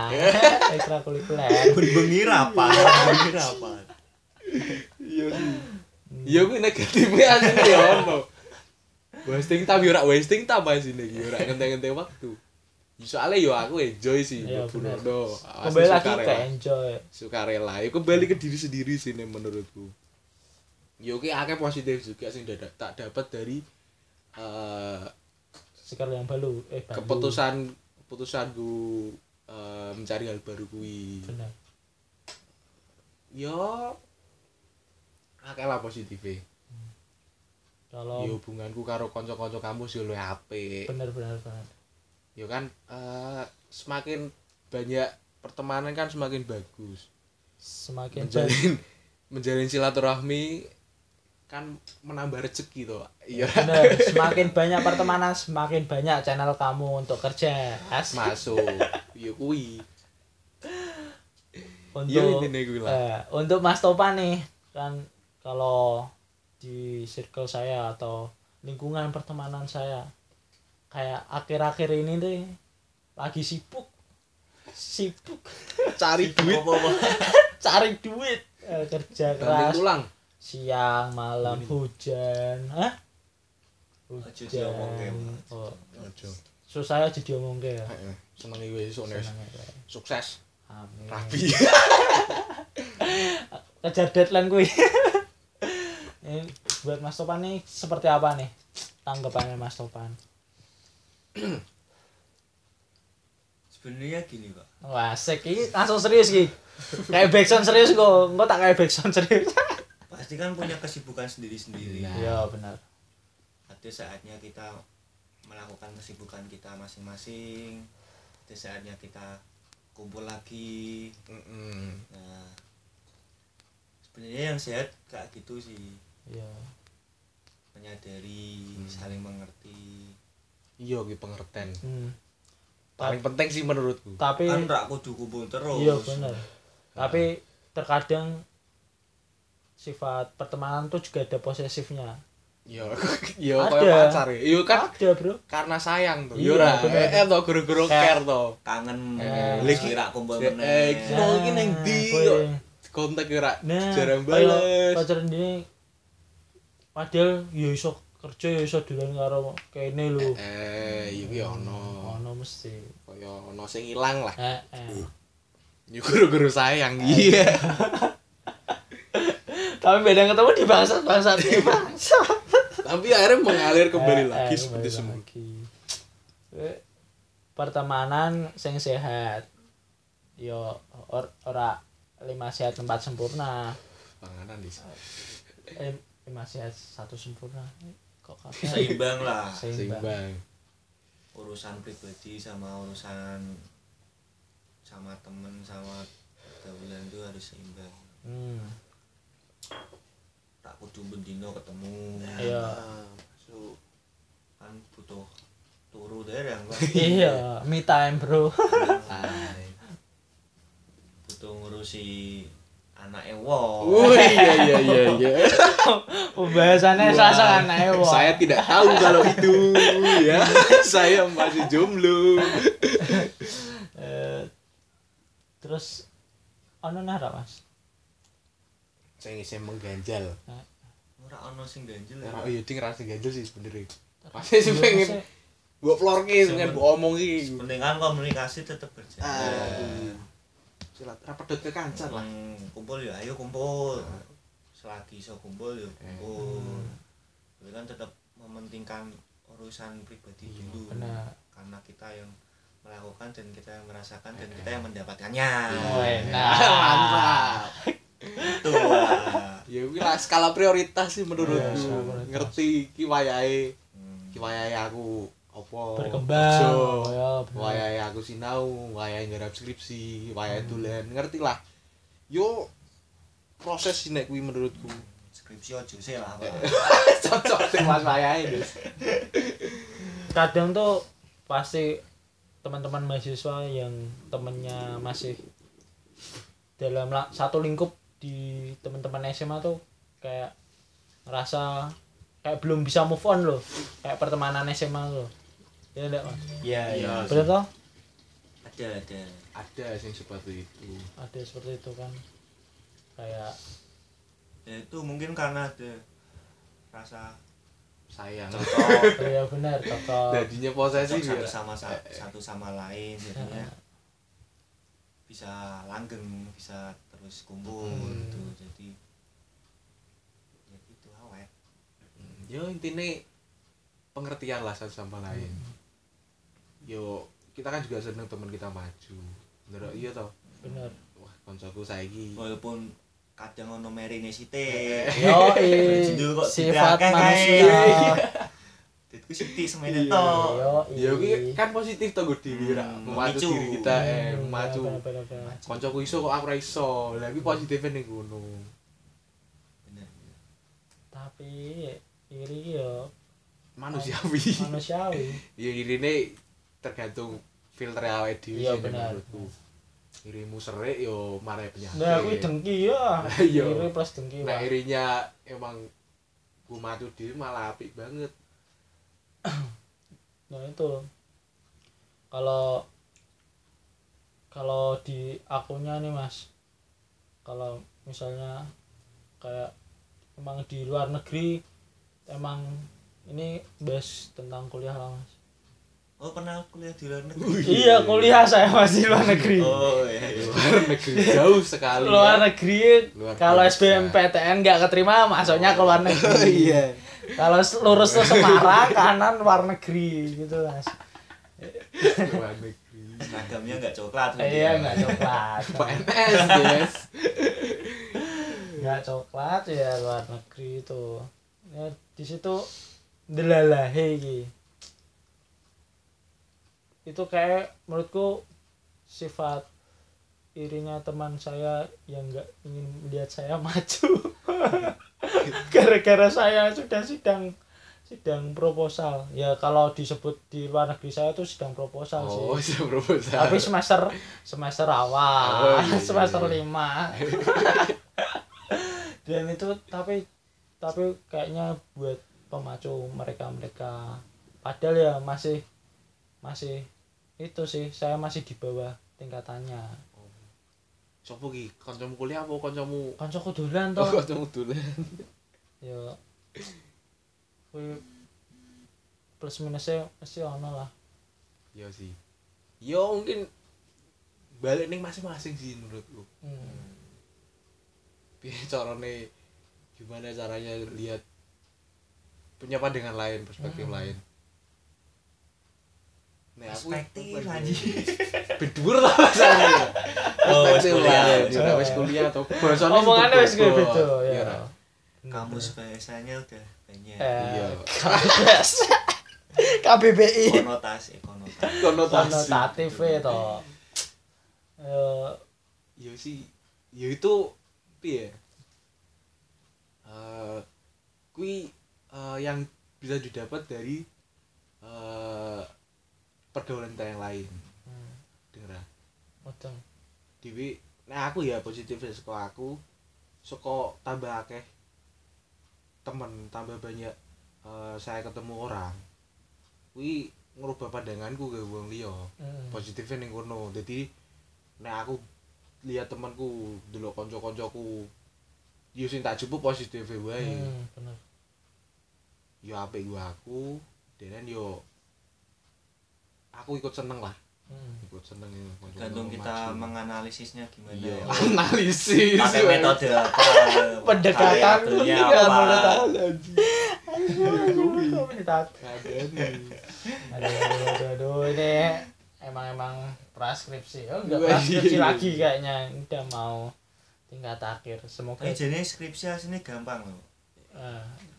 ekstra kulikuler bengi rapat bengi rapat iya iya kuwi negatifnya asline ya wasting time yo ora wasting time asline iki ora ngente-ngente waktu. Ya, soalnya yo aku enjoy sih. Nono. Asli kembali lagi ke enjoy. Sukarela ya kembali ke diri sendiri sih nih menurutku. Yo ki akeh positif juga sih dadak tak dapat dari sekarang yang baru. Eh baru. keputusan keputusanku eh, mencari hal baru kui benar yo akeh lah positifnya kalau yo hubunganku karo kanca-kanca kampus yo luwih apik. Benar benar benar yo kan eh, semakin banyak pertemanan kan semakin bagus. Semakin menjalin <laughs> menjalin silaturahmi kan menambah rezeki toh. Iya. <laughs> Semakin banyak pertemanan semakin banyak channel kamu untuk kerja Asik. masuk. <laughs> Iya kuwi untuk kuwi lah. eh, untuk Mas Topan nih kan kalau di circle saya atau lingkungan pertemanan saya. Kayak akhir-akhir ini deh lagi sibuk. Sibuk. Cari duit. <laughs> Cari duit. Eh, kerja keras. tulang. Siang malam hujan. Hah? Aja hujan. oh, ojo susah aja diomongke ya. Heeh. Seneng ya. sukses. Amin. rapi. <laughs> Kejar deadline gue <laughs> ini buat Mas Topan nih seperti apa nih tanggapannya Mas Topan? Sebenarnya gini pak. Wah asik. Ini langsung serius ki. Kayak backsound serius kok. Enggak tak kayak backsound serius? Pasti kan punya kesibukan sendiri-sendiri. Nah. iya benar. Ada saatnya kita melakukan kesibukan kita masing-masing. Ada saatnya kita kumpul lagi. Heeh. nah sebenarnya yang sehat kayak gitu sih iya. Menyadari Hmm. saling mengerti. Iya ki pengertian. Hmm. paling penting sih menurutku. Tapi kan rak kudu kumpul terus. Iya benar tapi terkadang sifat pertemanan tuh juga ada posesifnya. Iya <laughs> iya Ada. koyo pacar ya. Iya kan? Ada bro. Karena sayang tuh. Iya, iya ora bener. eh to guru-guru Kayak- care to kangen. Eh, lagi rak kumpul eh, meneh. Kita iki nang ndi kontak ora nah jarang kayak bales. pacaran ini padahal ya iso kerja ya iso dolan karo kene lho. Eh iki ono. Ono mesti. Kaya ono sing ilang lah. Eh eh. Yo guru-guru sayang iya. <laughs> Tapi beda ketemu di bangsat bangsat. Ya bangsat tapi akhirnya mengalir kembali Eh, lagi eh, seperti semula lagi. Eh, pertemanan sing sehat. Yo or, ora lima sehat tempat sempurna. Panganan di lima sehat satu sempurna. Kok kabeh <laughs> seimbang lah. Seimbang. Seimbang. Urusan pribadi sama urusan sama temen sama pergaulan itu harus seimbang. Hmm. tak kudu bendino ketemu. Iya. So kan butuh turu dereng kok <laughs> iya. Me time bro. <laughs> Butuh ngurusi anak wong Oh iya iya iya iya. <laughs> pembahasannya Wah, sasa anaknya wah Saya tidak tahu kalau itu ya. <laughs> saya masih jomblo. Eh, terus ono nara mas Saya ngisi mengganjal. ora ono sing ganjel ya. Oh iya ding rasa ganjal sih sebenarnya. Masih sih pengen gua flor ki pengen gua omong ki. penting komunikasi tetap berjalan Ah. Silat rapedot ke kancan lah. Hmm, kumpul ya ayo kumpul. Selagi iso kumpul ya kumpul. Tapi kan tetap mementingkan urusan pribadi Iya, dulu. benar. Karena kita yang melakukan dan kita yang merasakan dan kita yang mendapatkannya. Oh, enak. Mantap. itu lah Ya lah skala prioritas sih Iya, menurutku. prioritas. Ngerti ki wayahe Hmm. ki wayahe aku apa? Berkembang. Oh, ya, wayahe aku sinau wayahe nggarap skripsi wayahe Hmm. dolen. Ngerti lah. Yo proses sih nek kuwi menurutku. Skripsi ojo sih lah <laughs> cocok sing mas wayahe Des. kadang tuh pasti teman-teman mahasiswa yang temennya masih dalam la- satu lingkup di teman-teman SMA tuh kayak ngerasa kayak belum bisa move on loh. Kayak pertemanan SMA loh ya enggak mas Iya, Iya. iya. bener toh? Ada, ada. ada sing seperti itu. Ada seperti itu kan. Kayak Ya itu mungkin karena ada rasa sayang. Cocok, oh ya benar cocok. Jadinya posesif satu ya? sama sa- satu sama lain jadinya bisa langgeng, bisa terus kumpul Hmm. gitu. Jadi ya gitu awet. yo intinya pengertian lah satu sama lain yo kita kan juga seneng teman kita maju. Bener iya toh? Bener. Wah koncoku saiki. Walaupun kadang ono merine sithik. <laughs> yo Judul kok sifat manusia. <laughs> Ditku sithik semene Iya. to. yo ya ki kan positif toh gue diri ra. Hmm, memacu memicu. diri kita eh memacu bener. koncoku iso kok aku ra iso. Lah iki positifnya ning ngono Bener. tapi iri yo. Manusiawi. Manusiawi. <laughs> Ya irine tergantung filter awake dhewe Iya, menurutku. Irimu serik yo marai penyakit. Nah aku dengki ya. <laughs> Iya. iri plus dengki nah irinya emang gue maju diri malah apik banget. <clears throat> Nah itu. Kalau kalau di akunnya nih mas. Kalau misalnya kayak emang di luar negeri emang ini bahas tentang kuliah lah mas Oh, pernah kuliah di luar negeri? iya kuliah saya masih luar negeri Oh, iya. iya. luar negeri jauh sekali luar ya. negeri Luar kalau biasa. SBMPTN nggak keterima masuknya ke luar negeri iya kalau lurus ke Semarang kanan luar negeri gitu mas luar negeri Seragamnya nggak coklat. iya nggak coklat PNS guys nggak coklat ya luar negeri itu ya di situ delalahe iki itu kayak menurutku sifat irinya teman saya yang nggak ingin melihat saya <laughs> maju. Gara-gara saya sudah sidang sidang proposal. Ya kalau disebut di luar negeri saya tuh sidang proposal oh sih. <laughs> saya proposal. Tapi semester semester awal Oh, iya, iya, semester iya. lima. Dan itu tapi tapi kayaknya buat pemacu mereka mereka padahal ya masih masih itu sih saya masih di bawah tingkatannya. Sopo ki? Kancamu kuliah apa kancamu? Kancaku dolan oh toh kancamu dolan <laughs> ya kuwi plus minusnya mesti ono lah. Iya sih. Yo mungkin balik ning masing-masing sih menurutku. Hmm. piye <laughs> carane gimana caranya lihat punya pandangan lain perspektif Hmm. lain Nah, aku Perspektif, ini? Bedur lah bahasanya. Oh, wis Perspektif kuliah. ya, wis kuliah atau bahasanya omongannya wis beda. kayak beda Iya, ya. Kamus bahasanya udah banyak. eh Iya. KBS <laughs> KBBI Konotasi, konotasi. konotasi. konotatif itu eh Ya sih, ya itu piye? Eh kui eh, yang bisa didapat dari eh pergaulan kita yang lain. hmm, Denger ah? udang. Dewi, nah aku ya positif saka aku saka tambah akeh temen tambah banyak eh, saya ketemu orang kuwi ngerubah pandanganku ke wong liya Hmm. positifnya ning kono dadi nek aku lihat temanku delok kanca-kancaku yo sing tak jupuk positif wae Hmm, bener. yo apik gua aku denen yo aku ikut seneng lah Hmm. ikut seneng ya, kanca-kancaku Gantung kita maju. menganalisisnya gimana iya ya. analisis Pakai metode apa? <laughs> Pendekatan iya. Kadang. Aduh, aduh, aduh, aduh, ini emang emang preskripsi. Oh, enggak preskripsi lagi kayaknya. Udah mau tingkat akhir. Semoga Eh, jadi skripsi aslinya gampang loh.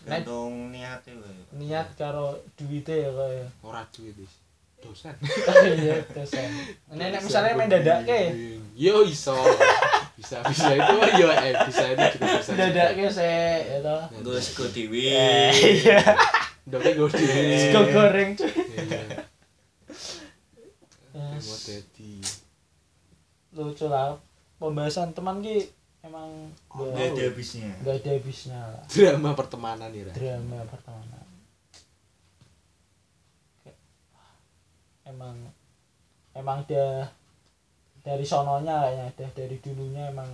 nek Gantung wae. niat karo duitnya ya kaya. ora duit wis dosen Iya, dosen. Nenek misalnya main dadake. yo iso bisa bisa itu mah yo eh bisa itu juga bisa Dadake sih itu. Gue sego dewi. Eh, Iya. Dokter gue Sego goreng cuy. Iya. Ya, lucu lah pembahasan teman ki emang nggak nggak ada habisnya nggak ada habisnya lah drama pertemanan ya Ra. drama pertemanan Kayak, emang emang dia dari sononya kayaknya dia dari dulunya emang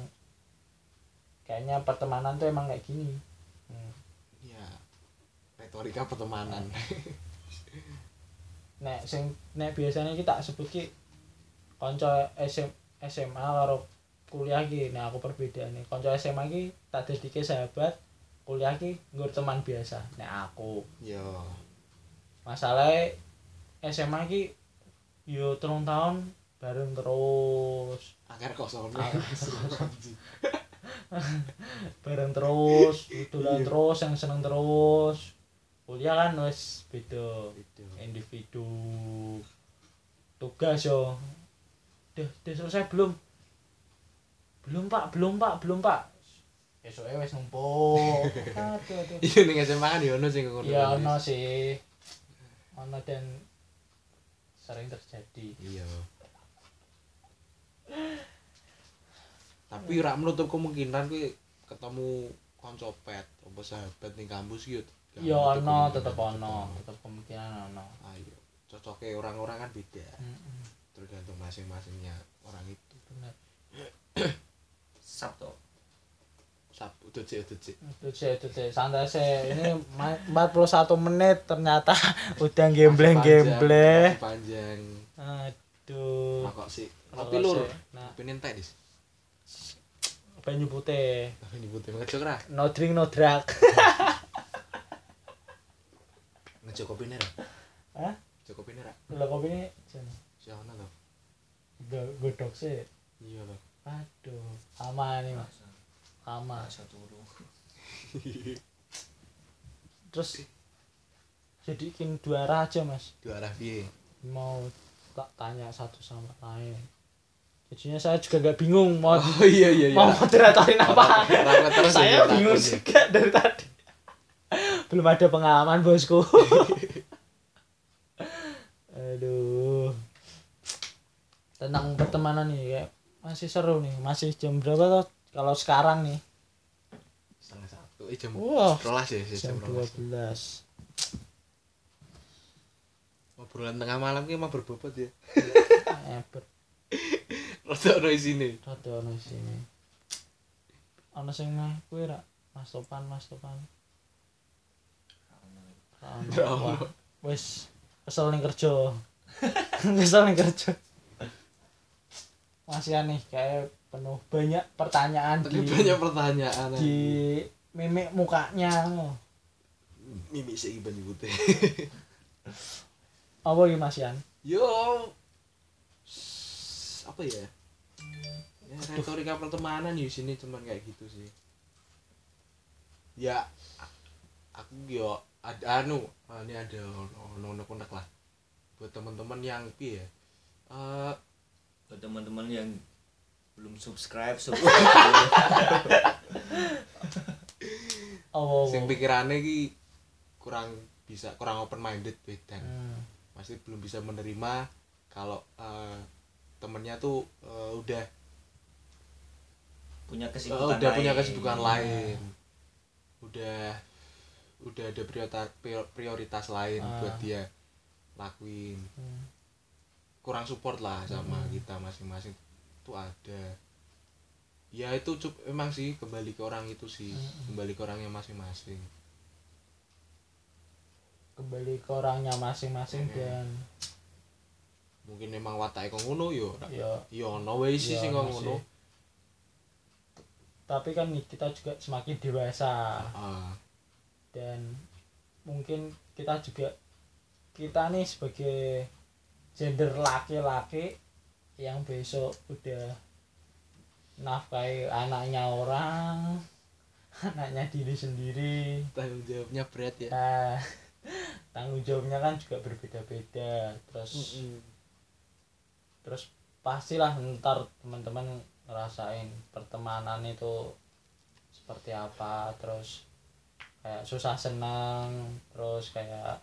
kayaknya pertemanan tuh emang kayak gini. Hmm. ya retorika pertemanan. <laughs> Nek sing nek biasanya kita sebut ki kanca SM, SMA karo kuliah ki nek aku perbedaane. Kanca SMA ki tak dadike sahabat kuliah ki nggur teman biasa. Nek aku. Yo. Masalahnya SMA ki yo telung tahun bareng terus. Akhir kosong. <laughs> Bareng terus dolan Iya. terus yang seneng terus. Kuliah kan wis beda. Individu. Tugas yo. Udah udah selesai belum? Belum pak. Belum pak. Belum pak. Besoknya wes numpuk. <laughs> Aduh aduh. Iya ning SMA kan yo ono ngono ya ono sih. Ono dan sering terjadi. Iya. Tapi ora menutup kemungkinan kuwi ketemu kanca pet apa sahabat ning kampus yo gak ya menutup ono tetep ono tetep kemungkinan ono. Ayo cocoknya orang-orang kan beda. Mm-mm, tergantung masing-masingnya orang itu. Bener. Sabtu Sabtu udah cek udah cek itu sih itu sih santai sih. Ini ma- 41 menit ternyata <laughs> udah gembleng gembleng panjang aduh. rokok sih. Tapi lur. nah. Tapi entek dis. Banyu putih tapi nyebutnya ngejok ra? No drink no drug. <laughs> Ngejok kopi nih ra? Hah? ngejok kopi nih ra? Lo kopi ini siapa tuh Go- godok sih. Iya loh aduh. Aman nih mas aman masa turu. <laughs> Terus jadi kin dua arah aja mas. Dua arah piye? Mau tak tanya satu sama lain. Jadinya saya juga gak bingung mau oh iya iya iya. mau moderatorin apa. Terus ya, <laughs> saya bingung ya. juga dari tadi. <laughs> Belum ada pengalaman bosku. Aduh. Tentang pertemanan nih kayak masih seru nih. Masih jam berapa tuh kalau sekarang nih. Setengah satu. Eh jam wah rolas ya sih, jam jam 12 obrolan tengah malam ki emang berbobot ya. <laughs> Ber rada ono isine. Rada ono sini ono sing meh kuwi ra? Mas Topan Mas Topan. Ra ono. Wis kesel ning kerja. <laughs> Kesel ning kerja. Masih aneh kayak penuh banyak pertanyaan tapi di banyak pertanyaan di mimik mukanya. Mimik sih ban nyebutnya. <laughs> Apa iki Mas Yan? Yo. Apa ya? Ya retorika pertemanan di sini cuman kayak gitu sih. Ya aku yo ada anu ini ada ono ono kontak lah. Buat teman-teman yang piye ya Eh, buat teman-teman yang belum subscribe sub oh sing pikirannya ki kurang bisa kurang open minded wedan Hmm. masih belum bisa menerima kalau eh, temennya tuh eh, udah punya Oh, kesibukan udah punya lain. kesibukan lain udah udah ada prioritas prioritas lain Ah. buat dia lakuin Hmm. kurang support lah sama Hmm. kita masing-masing tuh ada. Ya itu cup emang sih kembali ke orang itu sih Hmm. kembali ke orangnya masing-masing. Kembali ke orangnya masing-masing Hmm. dan mungkin emang watak kok ngono yo. Ya yo ono wae sih Ya, sing ngono. tapi kan kita juga semakin dewasa. Ah, dan mungkin kita juga kita nih sebagai gender laki-laki yang besok udah nafkahi anaknya orang <laughs> anaknya diri sendiri. Tanggung jawabnya berat ya. Nah <laughs> tanggung jawabnya kan juga berbeda-beda. Terus terus pastilah ntar teman-teman ngerasain pertemanan itu seperti apa. Terus kayak susah senang terus kayak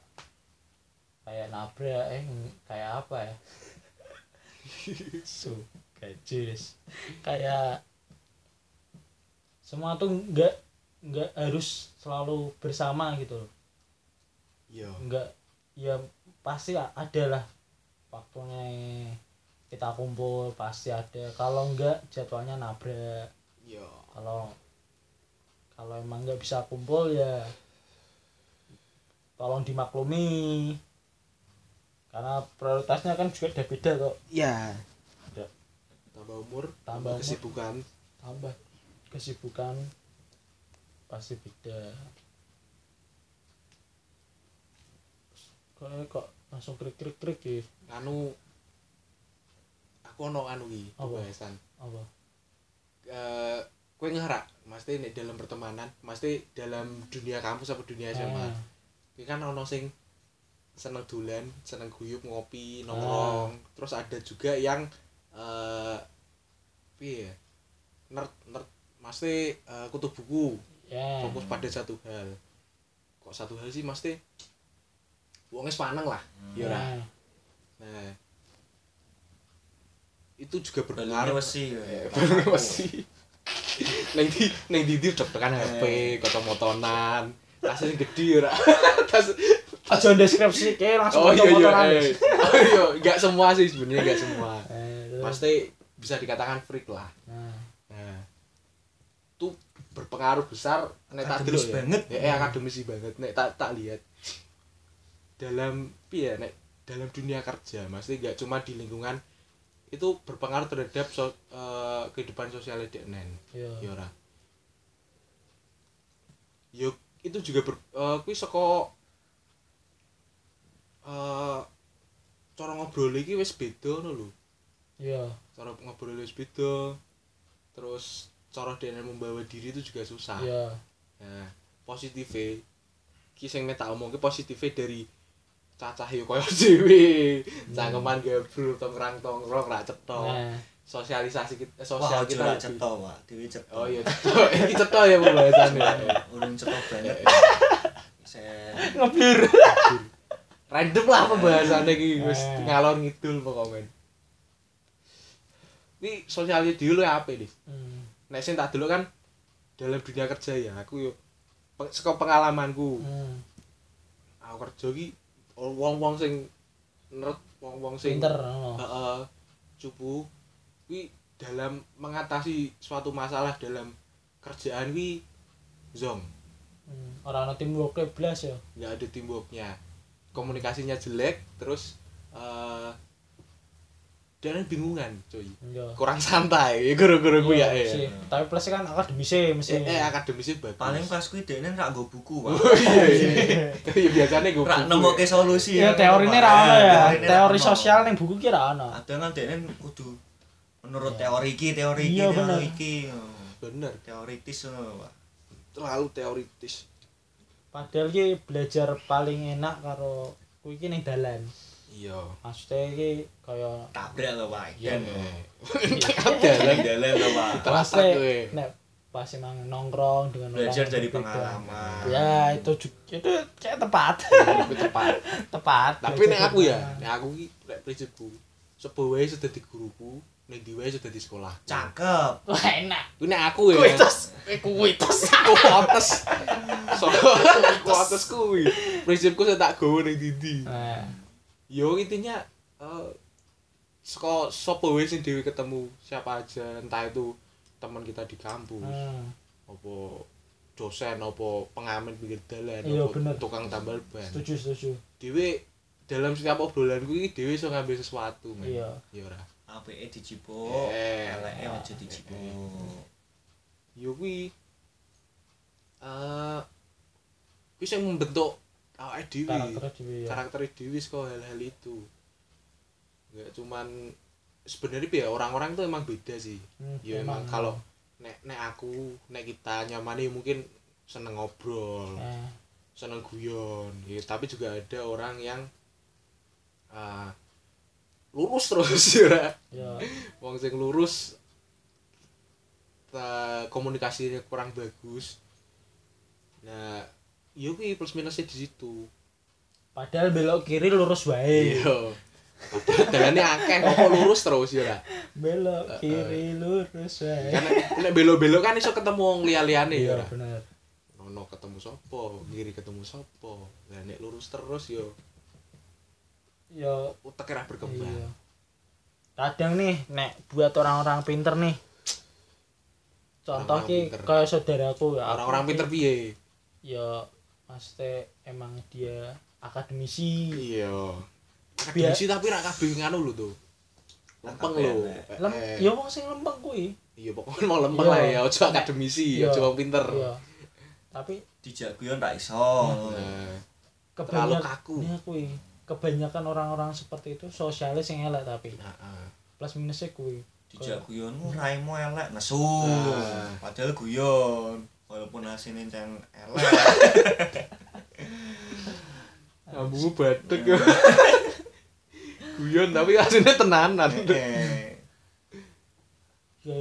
kayak nabrak eh kayak apa ya <laughs> <laughs> Su- Gajus. Kayak semua tuh nggak nggak harus selalu bersama gitu loh. iya Nggak ya pasti ada lah waktunya kita kumpul pasti ada. Kalau enggak jadwalnya nabrak. iya Kalau kalau emang nggak bisa kumpul ya tolong dimaklumi karena prioritasnya kan juga udah beda kok. Iya. Ada. tambah umur Tambah umur. kesibukan. Tambah kesibukan pasti beda. Kok kok langsung krik krik krik ya. Anu aku ono anu iki Apa? pembahasan. Apa? Eh kowe ngerak mesti nek dalam pertemanan mesti dalam dunia kampus apa dunia SMA Ah, Iki kan ono sing seneng dolan, seneng guyub ngopi, nongkrong. Terus ada juga yang eh piye? ya? Nerd nerd mesti eh, kutu buku, ya fokus pada satu hal. Kok satu hal sih mesti wong wis paneng lah. Ya ora. Ah, Nah, itu juga berpengaruh. wesi. <laughs> Eh, balune wesi. Neng di neng di udah tekan HP, kacamataan. <laughs> Tas sing gede ora. Tas aja deskripsi ke langsung Oh iya iya. eh. Oh iya, enggak semua sih sebenarnya enggak semua. Eh, Pasti bisa dikatakan freak lah. nah, Nah, itu berpengaruh besar nek tak delok ya. banget. Ya, eh, akademis banget nek tak tak lihat. Dalam piye nek dalam dunia kerja, mesti enggak cuma di lingkungan itu berpengaruh terhadap so, eh, kehidupan sosial DNN. iya. Ya ora. Yo itu juga ber kuwi saka eh cara ngobrol iki wis beda ngono lho. iya Cara ngobrol wis beda. Terus cara dene membawa diri itu juga susah. iya Nah, positifnya ki sing tak omongke positifnya dari cacah yo koyo <laughs> dhewe. Cangkeman gabrul tongkrang-tongkrong ra cetok. nah Sosialisasi kita Wah, sosial kita kita cetok, Pak. Dewi cetok. Oh iya cetok. <laughs> Iki cetok ya pembahasannya. Urung cetok banget. <laughs> Saya ngebir random lah pembahasannya iki wis Eh. ngalor ngidul pokoknya. Ini sosialnya dulu apa nih Hmm, nek sing tak dulu kan dalam dunia kerja ya aku pe- saka pengalamanku. Hmm. aku kerja ki wong-wong sing nerd wong-wong sing pinter cupu. Kuwi dalam mengatasi suatu masalah dalam kerjaan kuwi zong. Hmm, orang ada teamwork blas ya? Nggak ada teamworknya komunikasinya jelek terus eh dan bingungan cuy iya kurang santai guru-guru gue ya Iya, eh sih. tapi plus kan akademisnya mesti eh, eh akademisnya bagus paling pas kuwi dene ra nggo buku, Pak. oh iya iya iya biasanya gue Ra nemoke solusi. Iya, ya, teori ini Pak. ra ono ya. Teori sosial ning buku ki ra ono. Ada kan dene kudu menurut teori iki, teori iki, Iya, teori. Oh, bener Teoritis ngono, Pak. terlalu teoritis Padahal ki belajar paling enak karo kuwi ki ning dalan. iya Maksudnya ki kaya Tabrak lho, Pak. Iya, <laughs> dalan Dalan lho, Pak. Terasa Maksudnya, gue. nek pas emang nongkrong dengan Belajar orang dari pengalaman. Ya, itu juga itu kayak tepat. itu tepat <laughs> tepat. tapi nek aku ya nek aku ki nek prinsipku sepo wae sudah di guruku nek di wae sudah di sekolah Cakep. Wah, enak. kuwi nek aku ya Kuitus. Eh, kuitus. kuotes so kuotes kuwi prinsipku saya tak gawe ning dindi Nah, yo intinya eh saka sapa wae sing dhewe ketemu siapa aja entah itu teman kita di kampus hmm. apa dosen apa pengamen pinggir dalan Iya, apa tukang tambal ban setuju setuju. dhewe dalam setiap obrolan kuwi dhewe iso ngambil sesuatu men Iya. ya ora Apike dijipuk, Eh. eleke aja dijipuk. yo kuwi eh kuwi sing membentuk awake dhewe. Karakter dhewe ya. karakter dhewe saka hal-hal itu. Nggak cuman sebenarnya ya orang-orang tuh emang beda sih. Hmm, ya emang kalau nek nek aku nek kita nyamani mungkin seneng ngobrol Eh, seneng guyon ya, tapi juga ada orang yang ah, lurus terus <laughs> ya. Ya. wong sing lurus ta, komunikasinya kurang bagus. Nah iya kuwi plus minusnya di situ. Padahal belok kiri lurus wae. iya. Dalane akeh kok lurus terus ya ora? Belok kiri lurus wae. Kan nek belok-belok kan iso ketemu wong liya-liyane ya iya ora bener. Ono ketemu sapa kiri ketemu sapa. Lah nek lurus terus yo ya utek ora berkembang. Iya. Kadang nih nek buat orang-orang pinter nih. Contoh ki kayak saudaraku ya aku orang-orang pinter piye? Ya pasti emang dia akademisi. Iya. Biar- akademisi tapi rak kabeh nganu lho tuh. Lempeng lho. Eh, lem eh. ya wong sing lempeng kuwi. Iya pokoknya mau lempeng Iya. lah ya ojo akademisi Iya. ojo wong pinter. Iya. Tapi dijak guyon ra iso. Nah, terlalu kaku. Ya kuwi kebanyakan orang-orang seperti itu sosialis yang elek tapi Heeh. plus minusnya kuwi dijak guyonmu raimu elek nesu Nah. padahal guyon walaupun asine ceng elek <laughs> Ambu batuk ya. <laughs> Guyon tapi aslinya tenanan. Eh, ya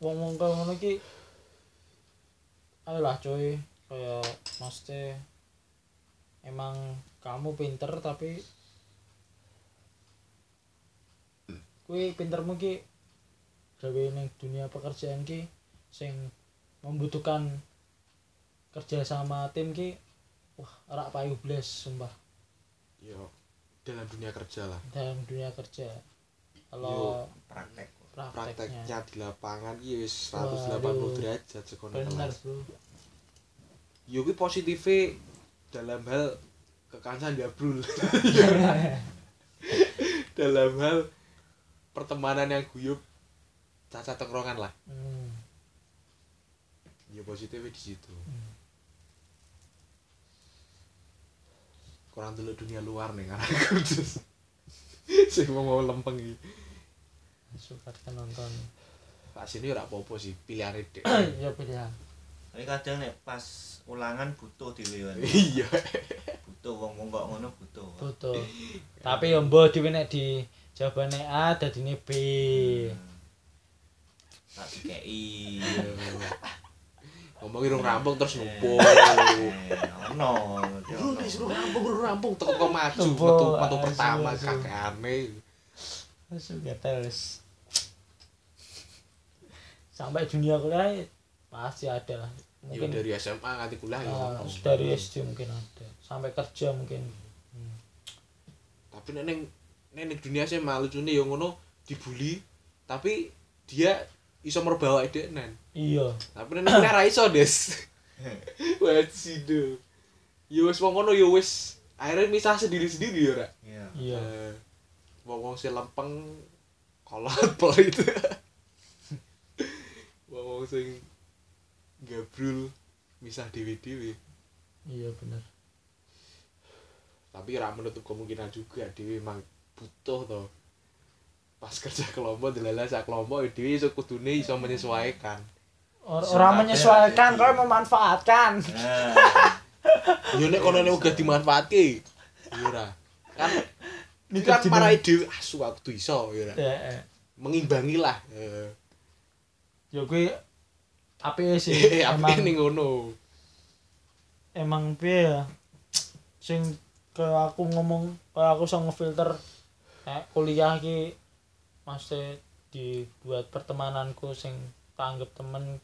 wong-wong kaya ngono ki ayolah coy kayak maksudnya emang kamu pinter tapi kuwi pintermu ki gawe ning dunia pekerjaan ki sing membutuhkan kerja sama tim ki wah ora payu blas sumpah. Yo dalam dunia kerja lah. dalam dunia kerja. Kalau praktek. prakteknya. Prakteknya di lapangan iya wis Waduh. 180 derajat sekono bener bro. Yo kuwi positifnya dalam hal kekancan jabrul. <laughs> dalam hal pertemanan yang guyup cacat tongkrongan lah. hmm. Positifnya di situ. Hmm. Kurang dulu dunia luar nih karena kudus. <laughs> Sing mau mau lempeng iki. suka nonton Pak sini ora apa-apa sih pilihan <clears throat> dek. ya pilihan tapi kadang nek pas ulangan butuh dhewe Iya. butuh wong wong kok ngono butuh. Betul tapi ya mbok dhewe nek di jawabane A dadine B. Hmm. tak dikei Ngomongin rung rampung terus numpuk. Eh, ono Bro, nek suruh rampung, suruh rampung. Teko kok maju metu metu asu, pertama kakekane. suka terus sampai dunia kuliah pasti ada lah mungkin dari SMA nganti kuliah ya uh, ono. dari SD mungkin ada sampai kerja mungkin Hmm. Tapi nek ning dunia sih malu lucune yo ngono dibully tapi dia iso merbawa edenen. iya Tapi nek ning kuliah ra iso, Des. <laughs> Sido. Yo wis wong ngono wis akhirnya misah sendiri-sendiri ya ora. iya iya Eh, wong-wong sing lempeng kolot <laughs> pelit. Wong-wong sing gabrul misah dhewe-dhewe. iya bener Tapi ora menutup kemungkinan juga dhewe emang butuh to. Pas kerja kelompok delala sak kelompok dhewe iso kudune iso menyesuaikan. Or- orang menyesuaikan kau memanfaatkan nah Yo nek kono nek uga dimanfaatke. Yo ora. Kan Ini kan marai dhewe asu aku tuh iso yo ora. ya. Mengimbangi lah. Ya gue apa sih <laughs> emang ning ngono. emang piye ya sing kayak aku ngomong kayak aku iso ngefilter kayak kuliah ki masih dibuat pertemananku sing tak anggap temen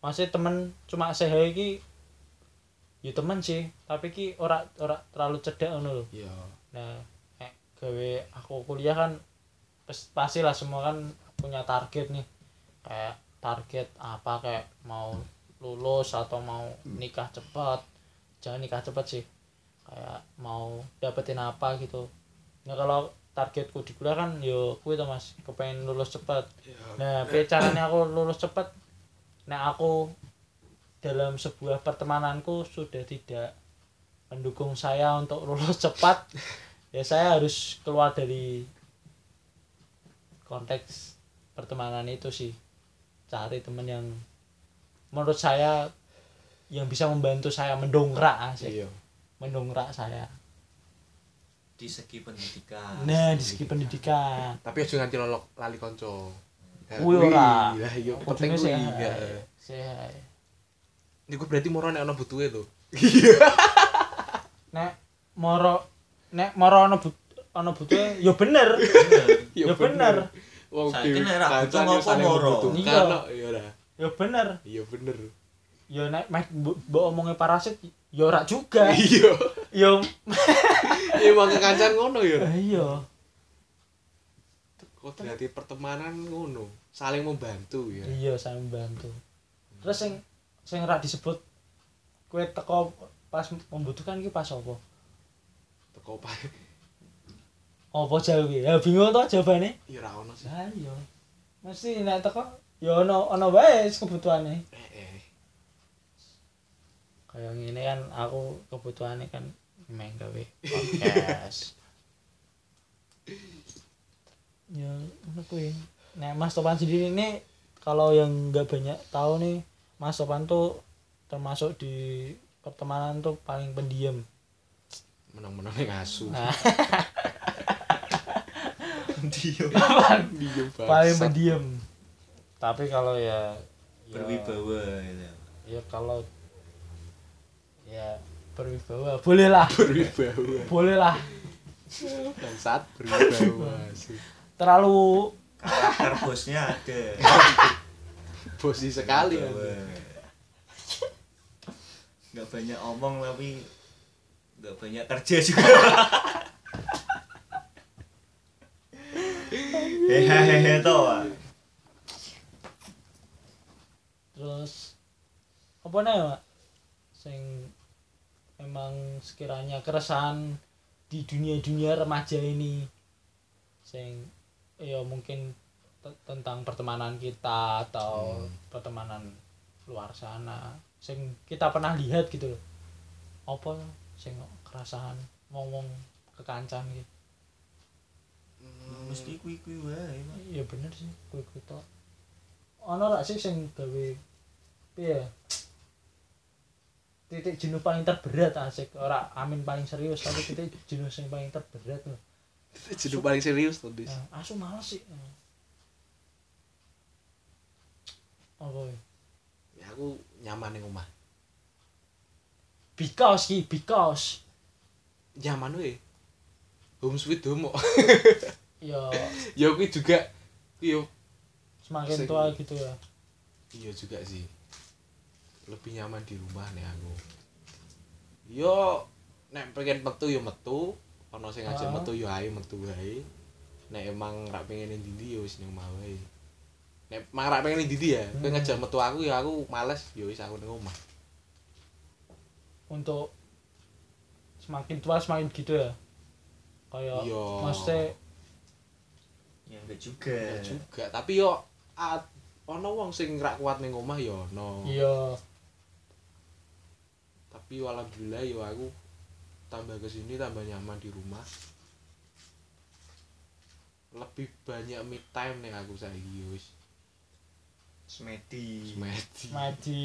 masih temen cuma sehe ki ya temen sih tapi ki ora ora terlalu cedek ngono lho Iya. nah eh, gawe aku kuliah kan pastilah semua kan punya target nih kayak target apa kayak mau lulus atau mau nikah cepat. Jangan nikah cepat sih. Kayak mau dapetin apa gitu. Nah kalau targetku di kuliah kan yo kuwi to mas? Kepengen lulus cepat. Nah piye caranya aku lulus cepat nah aku dalam sebuah pertemananku sudah tidak mendukung saya untuk <laughs> lulus cepat ya saya harus keluar dari konteks pertemanan itu sih cari temen yang menurut saya yang bisa membantu saya mendongkrak sih Iya. mendongkrak saya di segi pendidikan nah di segi pendidikan <laughs> Tapi aja nganti lolok lali kanca. Ya, Kuwi ora. Lah iya Kudune penting kuwi. sehat. Ya. Sehat. Niku berarti moro nek ana butuhe to. nek moro nek moro ono but ana butuhe ya bener <laughs> ya bener Wong Saiki dhewe nek ra butuh ngopo saling moro? Iya. kok, ya ora. ya bener Iya bener. ya nek mek mbok omongnya parasit ya ora juga Iya. ya <laughs> <laughs> Emang kekancan ngono ya. iya Kok berarti pertemanan ngono, saling membantu ya. iya saya membantu terus sing sing ora disebut kue teko pas membutuhkan iki pas apa Teko pae. Apa jawab ya bingung to jawabane Ya ora ono sih. ya iya. Mesti nek teko ya ono ono wae kebutuhane. Eh, eh. kayak gini kan aku kebutuhannya kan main gawe <laughs> podcast. Ya apa kuwi. Nah Mas Topan sendiri ini kalau yang nggak banyak tahu nih Mas Topan tuh termasuk di pertemanan tuh paling pendiam. Menang-menang ning asu. nah, <laughs> Dia Diem paling pendiam tapi kalau ya ya, berwibawa gitu. ya kalau ya berwibawa boleh lah berwibawa. boleh lah Bangsat berwibawa. sih. terlalu Karakter bosnya ada. Bosi sekali ya. Nggak banyak omong tapi nggak banyak kerja juga. Hehehe. Pak. terus apa nih mak sing emang sekiranya keresahan di dunia dunia remaja ini sing ya mungkin te- tentang pertemanan kita atau Hmm. pertemanan luar sana sing kita pernah lihat gitu loh apa sing keresahan ngomong kekancan gitu Mesti kui-kui wae. Pak. iya bener sih kue kue tok ono rak sih sing gawe piye ya? titik jenuh paling terberat asik ora amin paling serius tapi titik jenuh sing paling terberat loh Jadi paling serius tuh, Dis. nah, asu males sih apa ya? Ya aku nyaman ning omah. because ki because Nyaman we. Home sweet home. <laughs> ya ya kuwi juga iya. Semakin tua gitu ya. Iya juga sih. Lebih nyaman di rumah nih aku. Yo nek pengen metu yo metu. Ono sing ngajak metu yo ae metu wae. Nek emang rak pengen ning ndi yo wis ning omah wae. Nek emang rak pengen ning ndi ya Hmm. ngajak metu aku ya aku males yo wis aku ning omah. Untuk semakin tua semakin gitu ya? Kayak Iya. maksudnya Ya enggak juga. ya juga. tapi yo a- ono wong sing rak kuat ning omah yo ono. Iya. Tapi alhamdulillah yo aku tambah ke sini tambah nyaman di rumah. Lebih banyak me time nih aku saiki wis. Semedi. mati mati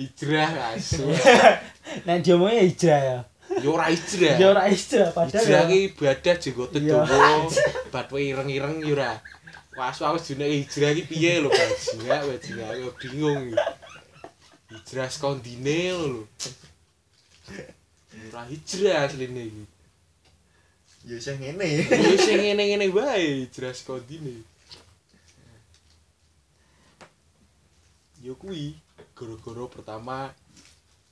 hijrah asu <laughs> nek diomongnya hijrah ya yo ora hijrah ya ora hijrah padahal hijrah ya ki ibadah jenggote Iya. dawa <laughs> batwe ireng-ireng yo ora Wasu aku dene hijrah ki piye lho bajingan bajingan aku bingung iki. hijrah skondine lho ora hijrah asline iki Ya sing ngene. Ya sing ngene-ngene wae jelas kondine. Ya kuwi gara-gara pertama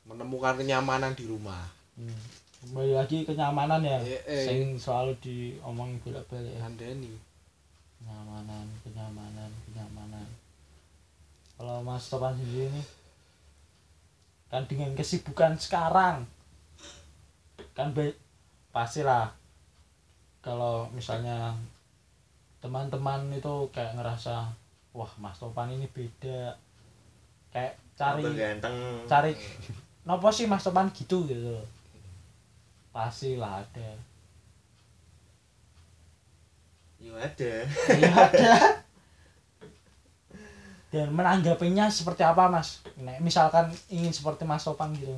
menemukan kenyamanan di rumah. Hmm. kembali lagi kenyamanan ya. Eh, eh. sing selalu diomongin bolak-balik ya. Kandani. kenyamanan kenyamanan kenyamanan. Kalau Mas Topan sendiri nih kan dengan kesibukan sekarang kan baik pastilah kalau misalnya teman-teman itu kayak ngerasa wah Mas Topan ini beda. Kayak cari cari nopo sih Mas Topan gitu gitu pastilah ada Ya ada. Iya <laughs> ada. Dan menanggapinya seperti apa mas? Nek misalkan ingin seperti Mas Topan gitu.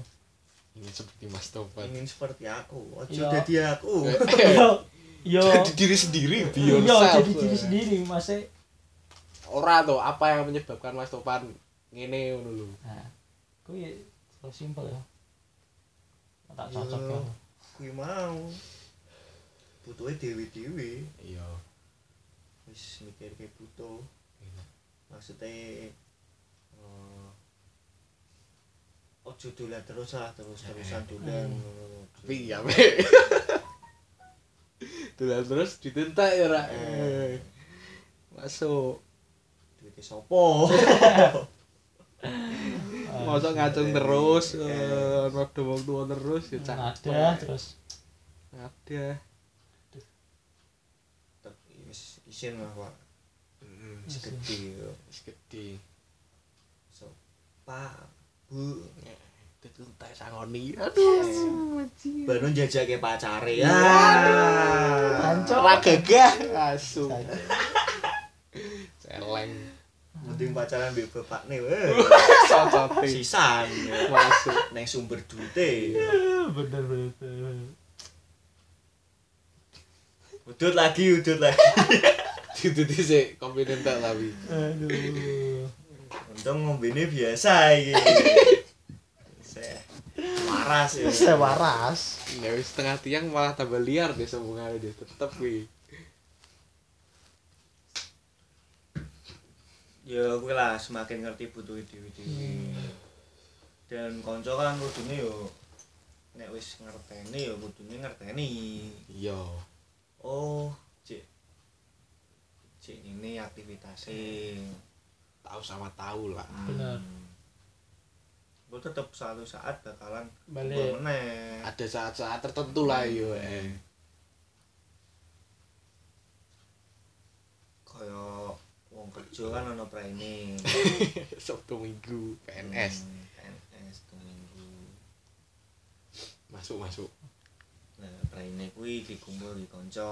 Ini seperti Mas Topan. Ingin seperti aku. Ojo Iya. dadi aku. <laughs> Yo, yo, Jadi diri sendiri, yo yourself. jadi diri sendiri mas. Ora tuh, apa yang menyebabkan Mas Topan ngene ngono lho. Nah, kuwi terus simpel ya. Tak cocok ya. Kuwi mau. butuhe dewe-dewe iya. Wis mikirke butuh. Maksudnya eh ojo dolan terus lah terus terusan dolan. Hmm. tapi ya be Tulan terus ditentak ya rak. Eh. masuk. Duite sopo <laughs> masa ngacung terus eh, waktu waktu terus ya ada terus. Ada. Wis isin lah pak. Hmm, wis gede yo. Wis gede. So pak bu ditentak sangoni aduh. Baru njajake pacare. Ya Hancur. ra gagah. Asu. Celeng mending pacaran mbek bapakne weh. <laughs> Cocote sisan. Masuk neng sumber dute bener bener. Udut lagi udut lagi. Itu sih kompeten tak tapi. Aduh. Untung ngombene biasa iki. Waras ya. Saya waras. Ya setengah tiang malah tambah liar deh sambungannya dia tetep wi ya kuwi lah semakin ngerti butuh dewi-dewi dan konco kan kudune yo nek wis ngerteni ya kudune ngerteni. Iya. Oh cek cek ini aktivitasnya. Tahu sama tahu lah. Bener. gue tetep suatu saat bakalan Balik. ada saat-saat tertentu lah yo eh. Kaya wong kerja kan ono training <laughs> sabtu minggu PNS Hmm, PNS tuh minggu masuk masuk. Nah training kuwi dikumpul di konco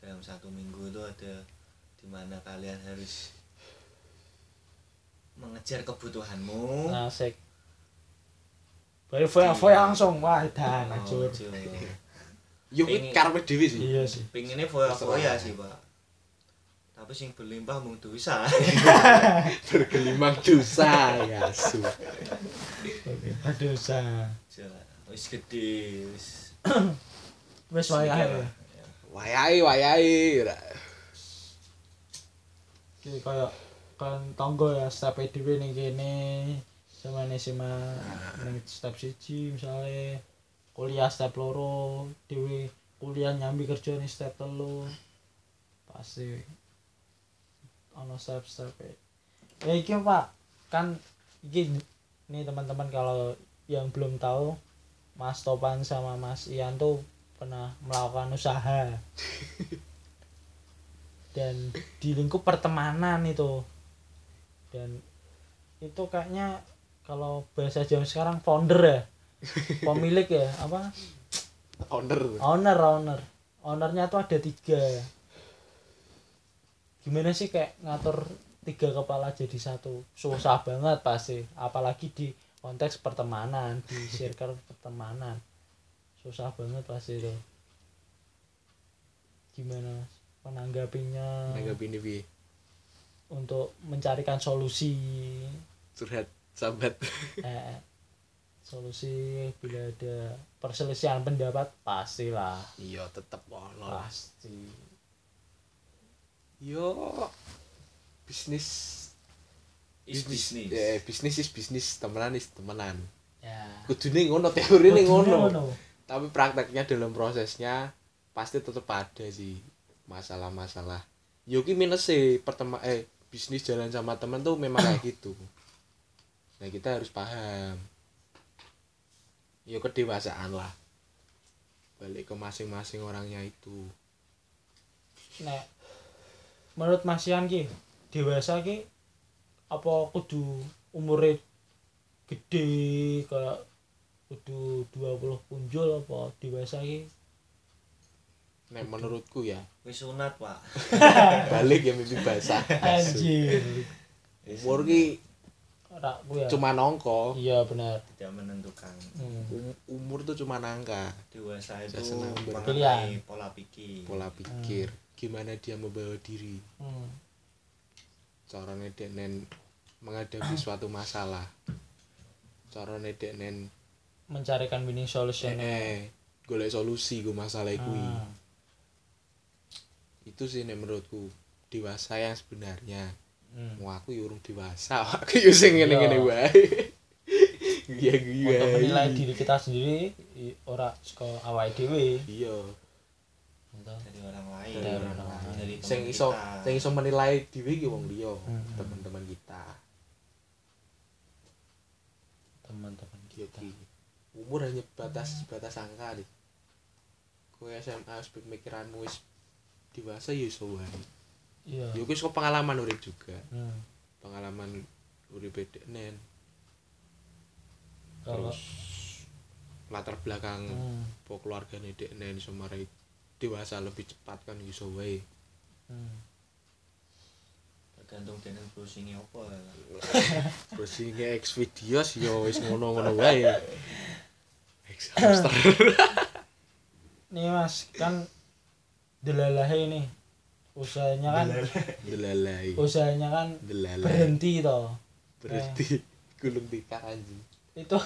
dalam satu minggu itu ada di mana kalian harus mengejar kebutuhanmu. Asik. Baru foya foya langsung. Wah dan Oh, hancur Pengen- kuwi karepe dhewe sih. Iya sih. Pengennya foya-foya sih pak tapi sing berlimpah mung dosa <laughs> bergelimang dosa ya su aduh sa Jalan. wis gede wis <coughs> wes wayahe Mikir lah. wayai wayai ora iki kaya kan tangga ya step dhewe ning kene sama nih sama ning step siji misalnya kuliah step loro dhewe kuliah nyambi kerja nih step telu pasti ono step step ya iki pak. Kan iki nih teman-teman kalau yang belum tahu Mas Topan sama Mas Ian tuh pernah melakukan usaha. <laughs> Dan di lingkup pertemanan itu. Dan itu kayaknya kalau bahasa Jawa sekarang founder ya. Pemilik ya apa? Owner. Owner owner. Ownernya tuh ada tiga gimana sih kayak ngatur tiga kepala jadi satu? Susah banget pasti apalagi di konteks pertemanan di circle pertemanan. Susah banget pasti itu. Gimana menanggapinya? Nanggap ini bi. Untuk mencarikan solusi. Curhat sahabat. Eh, solusi bila ada perselisihan pendapat pastilah. Iya tetep ono. Lah pasti yo. Bisnis. Is bisnis. eh bisnis is bisnis temenan is temenan. Ya. Kudune ngono teori ini ngono. tapi prakteknya dalam prosesnya pasti tetap ada sih masalah-masalah. Yogi minus sih pertema eh bisnis jalan sama temen tuh memang kayak gitu. Nah kita harus paham. Yo kedewasaan lah. Balik ke masing-masing orangnya itu. Nek menurut Mas Ian ki dewasa ki apa kudu umure gede kayak kudu 20 punjul apa dewasa ki? Nek menurutku ya. Wis sunat pak. <laughs> Balik ya mimpi basah. Anjir umur ki ya. cuma nongko. Iya benar. Tidak menentukan. Hmm. Um- umur tuh cuma angka dewasa itu mengenai pola pikir. Pola pikir gimana dia membawa diri. Hmm. carane deknen menghadapi <clears throat> suatu masalah. Carane deknen mencarikan winning solution. Eh, golek solusi ku masalah kuwi. Ah. itu sih nek menurutku dewasa yang sebenarnya. Hmm. mau aku yo urung dewasa aku yo sing ngene-ngene Iya. wae iya iya untuk menilai diri kita sendiri ora saka awake dhewe. Iya gitu. dari orang lain Dari orang lain. dari teman sing iso kita. sing iso menilai dhewe ki wong liya Hmm. teman-teman kita teman-teman kita ki umur hanya batas batas angka nih kowe SMA wis pemikiranmu wis dewasa ya iso wae iya yo pengalaman urip juga Hmm. pengalaman urip nen kalau terus latar belakang Hmm. po keluargane nen iso marai dewasa lebih cepat kan iso wae. Hmm. tergantung dengan browsingnya apa <laughs> terus sing X videos yo wis ngono-ngono wae. X hamster. <laughs> Nih mas kan delalahe ini. Usahanya kan delalai usahanya kan delalai berhenti toh berarti gulung tikar anjing. Itu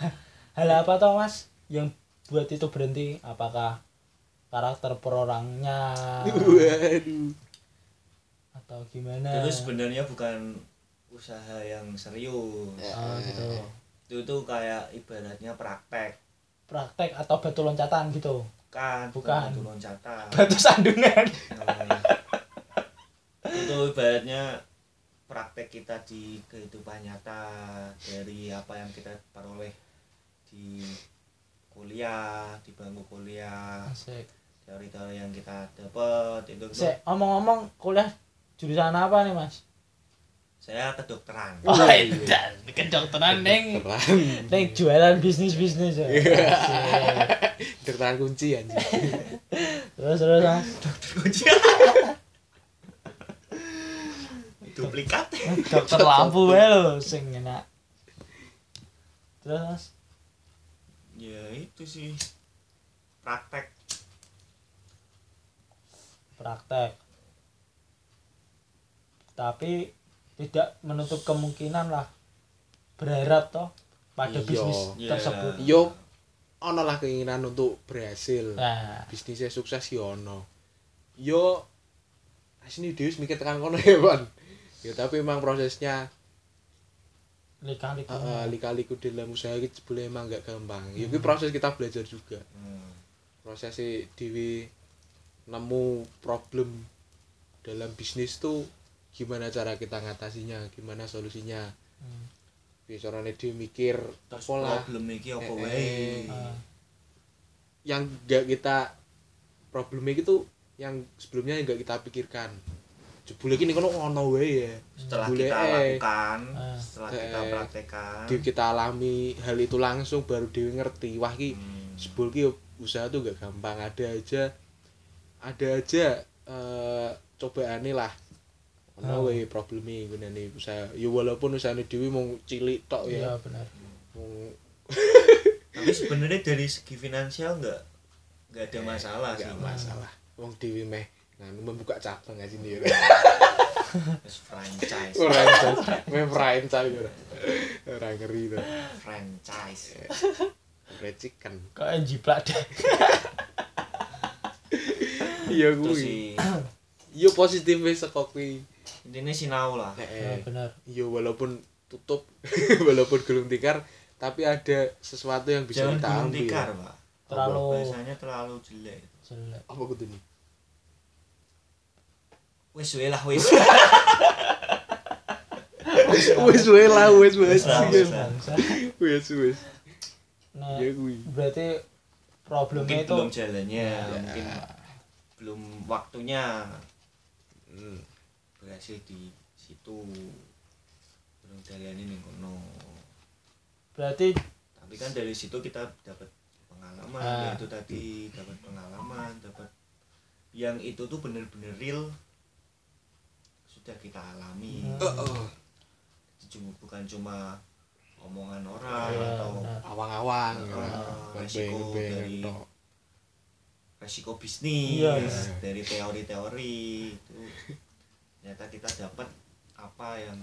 <laughs> hal apa toh mas? Yang buat itu berhenti apakah karakter per orangnya waduh. Atau gimana? Itu sebenarnya bukan usaha yang serius. Oh, gitu. Itu tuh kayak ibaratnya praktek. Praktek atau batu loncatan gitu? Kan Bukan. itu loncatan. Batu sandungan. Namanya. itu ibaratnya praktek kita di kehidupan nyata dari apa yang kita peroleh di kuliah di bangku kuliah. Asik. Teori-teori yang kita dapat itu tuh. Sik, omong-omong kuliah jurusan apa nih mas? Saya kedokteran. Oh iya. dan kedokteran neng. Neng jualan bisnis bisnis ya Asik. Dertaan kunci anjing. Terus terus mas? Duplikat dokter lampu ya lo sing enak. Terus ya itu sih. Praktek praktek. Tapi tidak menutup kemungkinan lah. Berharap toh pada Iya. bisnis Iya. tersebut. Yo ono lah keinginan untuk berhasil. Nah. Bisnisnya sukses yo ono. Yo asini Deus mikir tekan kono <laughs> ya Bon ya tapi emang prosesnya lika-liku. uh, lika-liku dalam usaha itu boleh emang gak gampang. Ya kuwi proses kita belajar juga. Hmm. prosesnya Dewi nemu problem dalam bisnis tuh gimana cara kita ngatasinya gimana solusinya Hmm. biasanya dia mikir terus pola problem iki apa Eh, wae eh. Ah, yang gak kita problemnya itu yang sebelumnya gak kita pikirkan jebule ini kono ono wae ya setelah kita eh. lakukan Ah. setelah kita Eh. praktekkan Dewi kita alami hal itu langsung baru Dewi ngerti wah ki hmm, sebul ki usaha tuh gak gampang ada aja ada aja eh cobaane lah. Ono Oh. wae probleme gunane usaha. Ya walaupun usahane Dewi mau cilik tok iya ya benar mau <laughs> tapi sebenarnya dari segi finansial nggak nggak ada masalah sih. gak masalah. Wong Dewi meh nganu membuka cabang aja nih franchise. Franchise. Meh franchise. Ora ora ngeri tuh franchise. Fried chicken. Kok jiplak deh <laughs> iya kuwi sih. <clears throat> Iya positif saka kuwi intinya sinau lah. Nek, Ah, eh, benar. Iya walaupun tutup <laughs> walaupun gulung tikar tapi ada sesuatu yang bisa jangan kita gulung ambil tikar pak. Terlalu- biasanya terlalu jelek jelek. Apa kudu nih? Wis weh lah wis. <laughs> Wis wae lah wis wis Wis lah, wis lah. bangsa. Wis wis. Nah ya kuwi berarti problemnya mungkin itu belum jalannya Ya. mungkin belum waktunya Hmm. berhasil di situ belum jalannya nih kono berarti tapi kan dari situ kita dapat pengalaman Ah. yaitu tadi dapat pengalaman dapat yang itu tuh bener-bener real sudah kita alami Hmm. Heeh. Cuma- bukan cuma omongan orang Iya, atau benar. awang-awang ya. Ah, resiko dari-. Resiko bisnis Iya. dari teori-teori itu. Ternyata kita dapat apa yang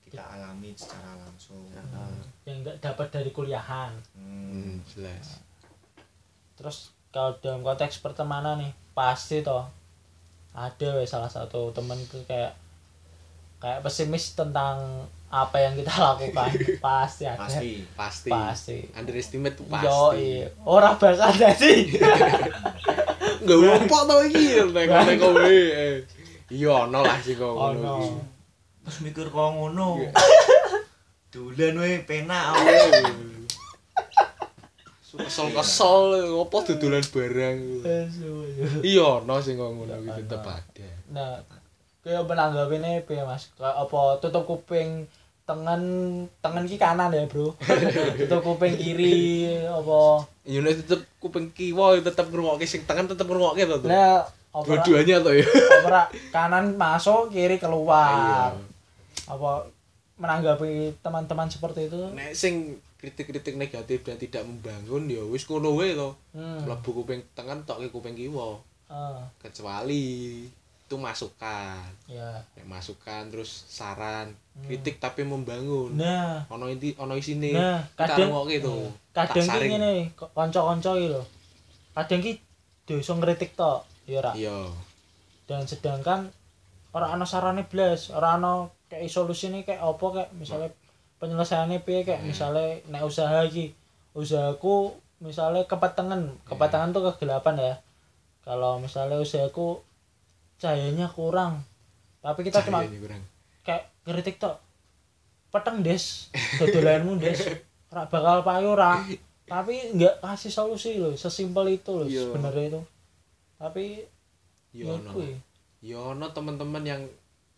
kita alami secara langsung. Yang nggak dapat dari kuliahan. Hmm. Hmm, jelas. Terus kalau dalam konteks pertemanan nih pasti toh ada salah satu temen tuh kayak kayak pesimis tentang apa yang kita <laughs> lakukan. Pasti ada pasti pasti. pasti. Underestimate tuh yo pasti. orang bahasa ada <laughs> sih nggak apa tau iki nek nek kowe iya ono lah sih oh ngono terus mikir kok ngono. Iya. dolan we penak <laughs> awake. kesel-kesel ngopo dodolan barang. Iya ono sing kok ngono Iya, tetep ada. Nah kayak menanggapi piye mas? Apa tutup kuping tengen tengen ki kanan ya bro. <laughs> Tutup kuping kiri apa? Yo nek tetep kuping kiwa tetep ngrungokke sing tangan tetep ngrungokke to tuh. Nah dua-duanya to ya. apa ra kanan masuk kiri keluar. Iya. apa menanggapi teman-teman seperti itu? Nek sing kritik-kritik negatif dan tidak membangun ya wis ngono wae to. Hmm. mlebu kuping tengen tok kuping kiwa. Ah, kecuali itu masukan. Ya. Nek masukan terus saran Hmm. kritik tapi membangun. Nah. Ono inti ono isine nah kadang rungokke to. Hmm. kadang ki ngene kanca-kanca iki lho. Kadang ki dosa ngritik tok ya iya. Dan sedangkan ora ana sarane blas ora ana kayak solusine kayak apa kayak misalnya penyelesaiannya piye kayak misalnya nek usaha iki. Usahaku misalnya kepetengan kepetengan tuh kegelapan ya. Kalau misalnya usahaku cahayanya kurang. Tapi kita cuma kayak ngeritik tok peteng des. Dodolanmu des. Ora bakal payu ora. Tapi nggak kasih solusi loh sesimpel itu loh Iya. sebenarnya itu. Tapi ya ya ono kuwi. ya. Ono teman-teman yang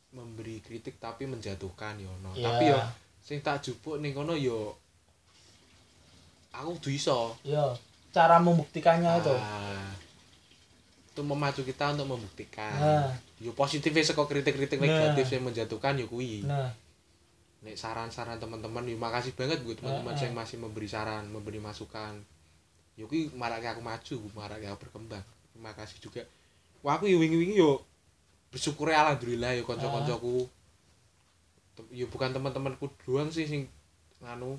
memberi kritik tapi menjatuhkan ya ono Iya. tapi ya sing tak jupuk ning kono ya aku kudu iso ya cara membuktikannya Ah, itu memacu kita untuk membuktikan. Nah. Yo positifnya saka kritik-kritik Nah. negatif yang menjatuhkan yo kuwi. Nah. Nek saran-saran teman-teman yo makasih banget buat teman-teman Heeh. yang masih memberi saran memberi masukan. Yo kuwi marake aku maju marake aku berkembang. Terima kasih juga. Wah aku wingi-wingi yo bersyukur ya alhamdulillah yo kanca-kancaku. Tem- yo bukan teman-temanku doang sih sing nganu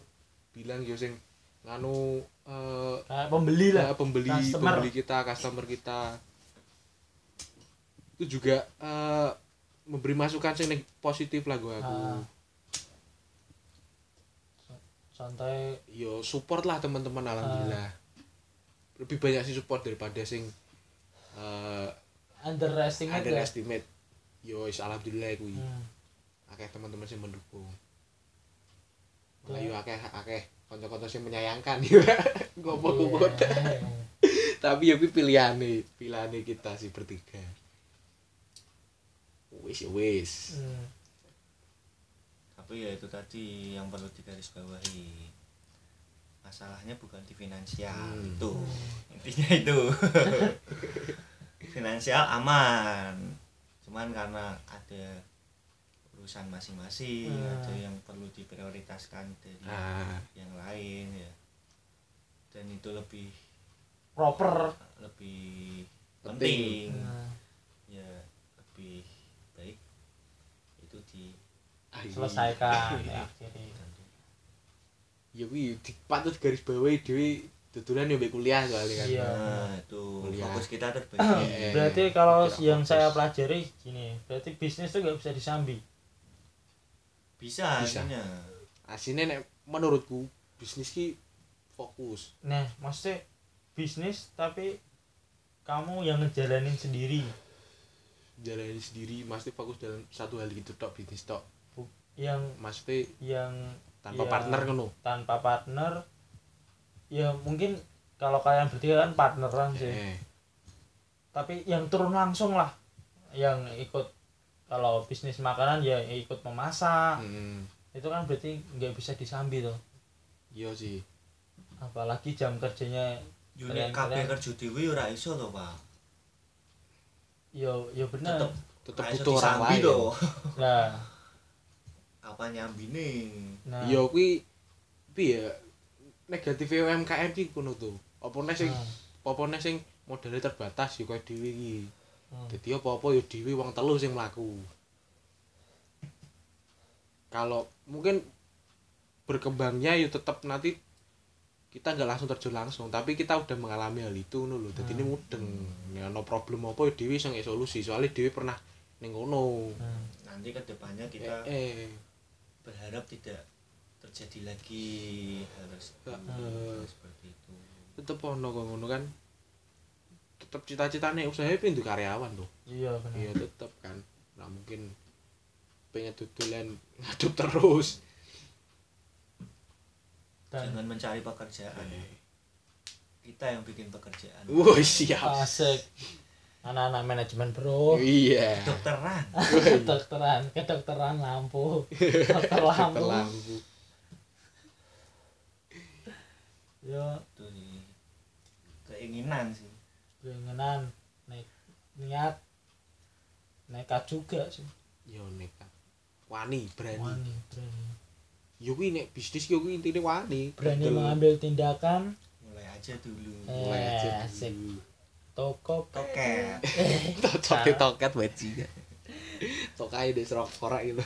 bilang yo sing nganu eh kayak pembeli lah. Ya, pembeli Customer. pembeli kita customer kita itu juga eh, memberi masukan sing positif lah gue aku Ah. santai yo support lah teman-teman alhamdulillah Ah. lebih banyak sih support daripada sing eh underestimate ya underestimate yo is alhamdulillah kuwi hmm. akeh teman-teman sing mendukung Ya. Lah yo akeh akeh kanca-kanca sing menyayangkan <laughs> yo gopo-gopo Iya. tapi ya kuwi pilihane pilihane kita sih bertiga wis ya wis. Hmm. tapi ya itu tadi yang perlu digarisbawahi masalahnya bukan di finansial. Hmm. itu intinya itu. <laughs> Finansial aman. Cuman karena ada urusan masing-masing Hmm. ada yang perlu diprioritaskan dari ah. yang lain ya. Dan itu lebih proper. lebih Penting. penting, Nah, ya lebih itu di selesaikan ya <laughs> akhirnya ya dipatut garis bawahi dhewe dodolan yo mbek kuliah soalnya kan Iya. nah itu Kuliah. fokus kita terbagi Iya. berarti kalau yang fokus. saya pelajari gini berarti bisnis tuh nggak bisa disambi bisa, Bisa. akhirnya asine nek menurutku bisnis ki fokus nah maksudnya bisnis tapi kamu yang ngejalanin sendiri jalani sendiri mesti fokus dalam satu hal gitu tok bisnis tok. Yang mesti yang tanpa Iya. partner ngono? tanpa partner ya mungkin kalau kalian bertiga kan partneran sih. Eh tapi yang turun langsung lah yang ikut kalau bisnis makanan ya ikut memasak. Hmm, itu kan berarti nggak bisa disambi tuh iya sih. Apalagi jam kerjanya unit KB kerja dewi ora iso to pak yo yo bener tetep butuh orang lain to. nah apa nyambine nah iya kuwi piye ya negatif UMKM ki ngono tuh apa nek sing Hmm. apa sing modalnya terbatas dhewe iki Hmm. Jadi apa-apa ya dhewe wong telu sing mlaku. Kalau mungkin berkembangnya ya tetap nanti kita nggak langsung terjun langsung tapi kita udah mengalami hal itu ngono lho. Jadi ini mudeng. Ya no problem apa ya dewi sing solusi. Soalnya dewi pernah ning ngono. Hmm. nanti ke depannya kita eh, eh. berharap tidak terjadi lagi hal tersebut Heeh. seperti itu. Tetep ono kok ngono kan. Tetep cita-citane usaha pintu karyawan tuh iya benar iya tetep kan. Nggak mungkin pengen tutulan <laughs> ngadep terus jangan mencari pekerjaan. Kita yang bikin pekerjaan. Wah siap. Asik. Anak-anak manajemen bro. Iya. Dokteran kedokteran. Kedokteran lampu. <laughs> Dokter lampu. Terlampu yo. Itu sih keinginan sih. Keinginan. Naik niat. Nekat juga sih. Yo nekat. Wani berani. Wani berani yo kuwi nek bisnis yo kuwi intine wani berani Betul. mengambil tindakan mulai aja dulu Eh. Mulai aja asik. dulu. toko toket Toket <laughs> toket bajingan. Tokai deh serok korak gitu.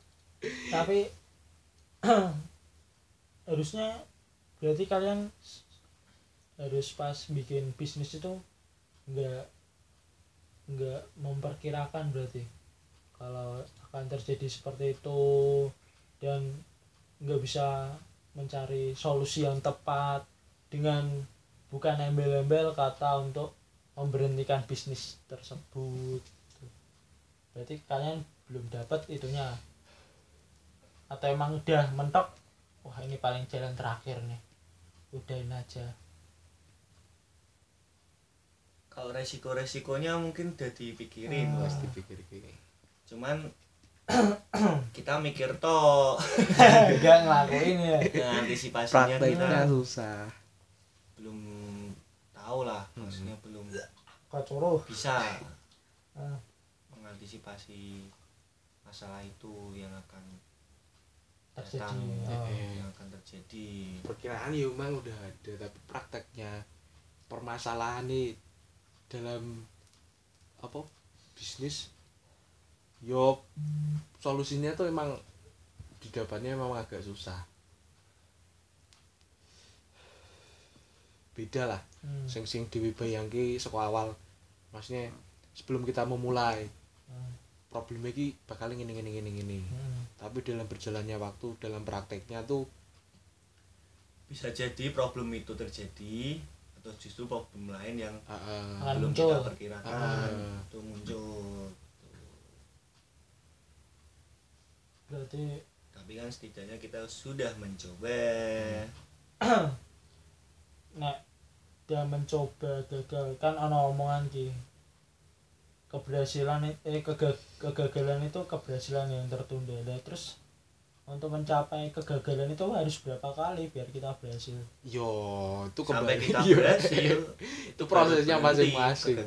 <laughs> tapi <clears throat> harusnya berarti kalian harus pas bikin bisnis itu nggak nggak memperkirakan berarti kalau akan terjadi seperti itu dan nggak bisa mencari solusi yang tepat dengan bukan embel-embel kata untuk memberhentikan bisnis tersebut. Berarti kalian belum dapat itunya. Atau emang udah mentok? Wah ini paling jalan terakhir nih. Udahin aja. Kalau resiko-resikonya mungkin udah dipikirin Ah. pasti pikir-pikir. cuman <coughs> kita mikir toh <laughs> enggak ngelakuin ya nah, antisipasinya kita susah. belum tahu lah Hmm. maksudnya belum curuh bisa Ah. mengantisipasi masalah itu yang akan terjadi datang oh. Yang akan terjadi Perkiraan ya memang udah ada tapi prakteknya permasalahan nih dalam apa bisnis yo solusinya tuh emang didapatnya memang agak susah beda lah Hmm. sing sing dewi bayangke saka awal maksudnya sebelum kita memulai Hmm. problemnya ki bakal ngene ngene ngene ngene Hmm. tapi dalam berjalannya waktu dalam prakteknya tuh bisa jadi problem itu terjadi atau justru problem lain yang ah, Akan belum muncul. kita perkirakan Ah. itu muncul berarti tapi kan setidaknya kita sudah mencoba. <clears throat> Nek dia mencoba gagal kan ono omongan ki keberhasilan eh kega- kegagalan itu keberhasilan yang tertunda. Lah, terus untuk mencapai kegagalan itu harus berapa kali biar kita berhasil? Yo itu sampai kembali. kita <laughs> Yo. berhasil. Itu prosesnya masing-masing.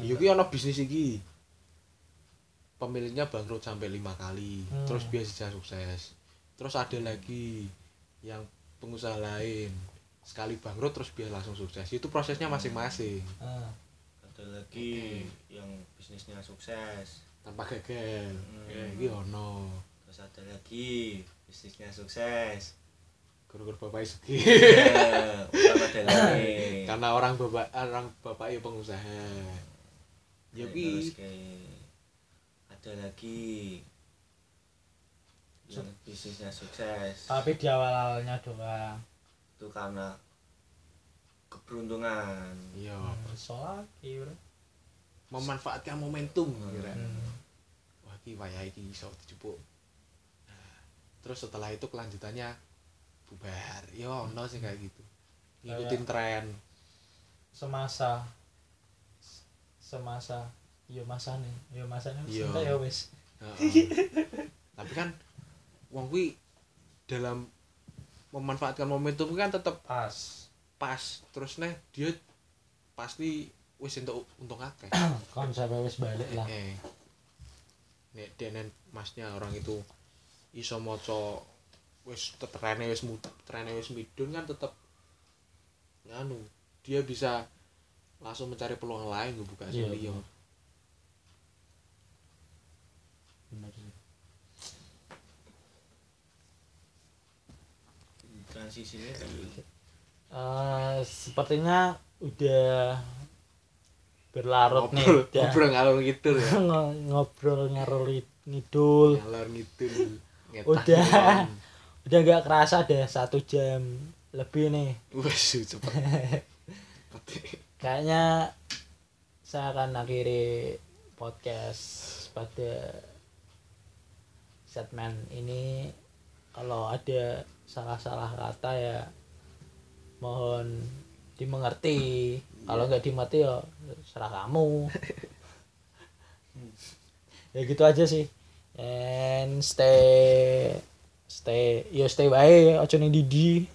yo ki ono bisnis iki pemiliknya bangkrut sampai lima kali Hmm. terus biasa sukses. Terus ada lagi yang pengusaha lain sekali bangkrut terus biar langsung sukses. Itu prosesnya masing-masing. Ah, ada lagi yang bisnisnya sukses. Tanpa gagal Hmm. ya ono. Terus ada lagi bisnisnya sukses. Guru-guru bapak Ya, udah ada lagi <laughs> karena orang bapak orang bapak ya pengusaha. Ya kayak ada lagi. Yang bisnisnya sukses. Tapi di awal awalnya doang. Itu karena keberuntungan. Iya. Bro. Memanfaatkan momentum kira Hmm. wah ki wayahe iki iso dijupuk. Terus setelah itu kelanjutannya bubar. Ya ono sih kayak gitu. Ngikutin tren. semasa. Semasa yo masane yo masane Iya. cinta ya wis Heeh. tapi kan wong kuwi dalam memanfaatkan momentum kan tetap pas. pas. Terus nih dia pasti wis entuk untung akeh. <coughs> Konsepnya wis balik lah. Eh nek denen masnya orang itu iso maca wis trene wis trene wis midun kan tetep nganu dia bisa langsung mencari peluang lain gue buka Iya, sendiri bener sih transisinya dari Eh, sepertinya udah berlarut nih ngobrol udah ngobrol ngalor ngidul ya? <laughs> Ngo- ngobrol ngarol ngidul. Ngalor ngidul ngetah Udah. <laughs> udah nggak kerasa deh satu jam lebih nih. Wes <laughs> cepet kayaknya saya akan akhiri podcast pada segmen ini kalau ada salah-salah kata ya mohon dimengerti. Kalau nggak dimengerti ya serah kamu. <laughs> Ya gitu aja sih. And stay stay yo stay baik ojo ning didi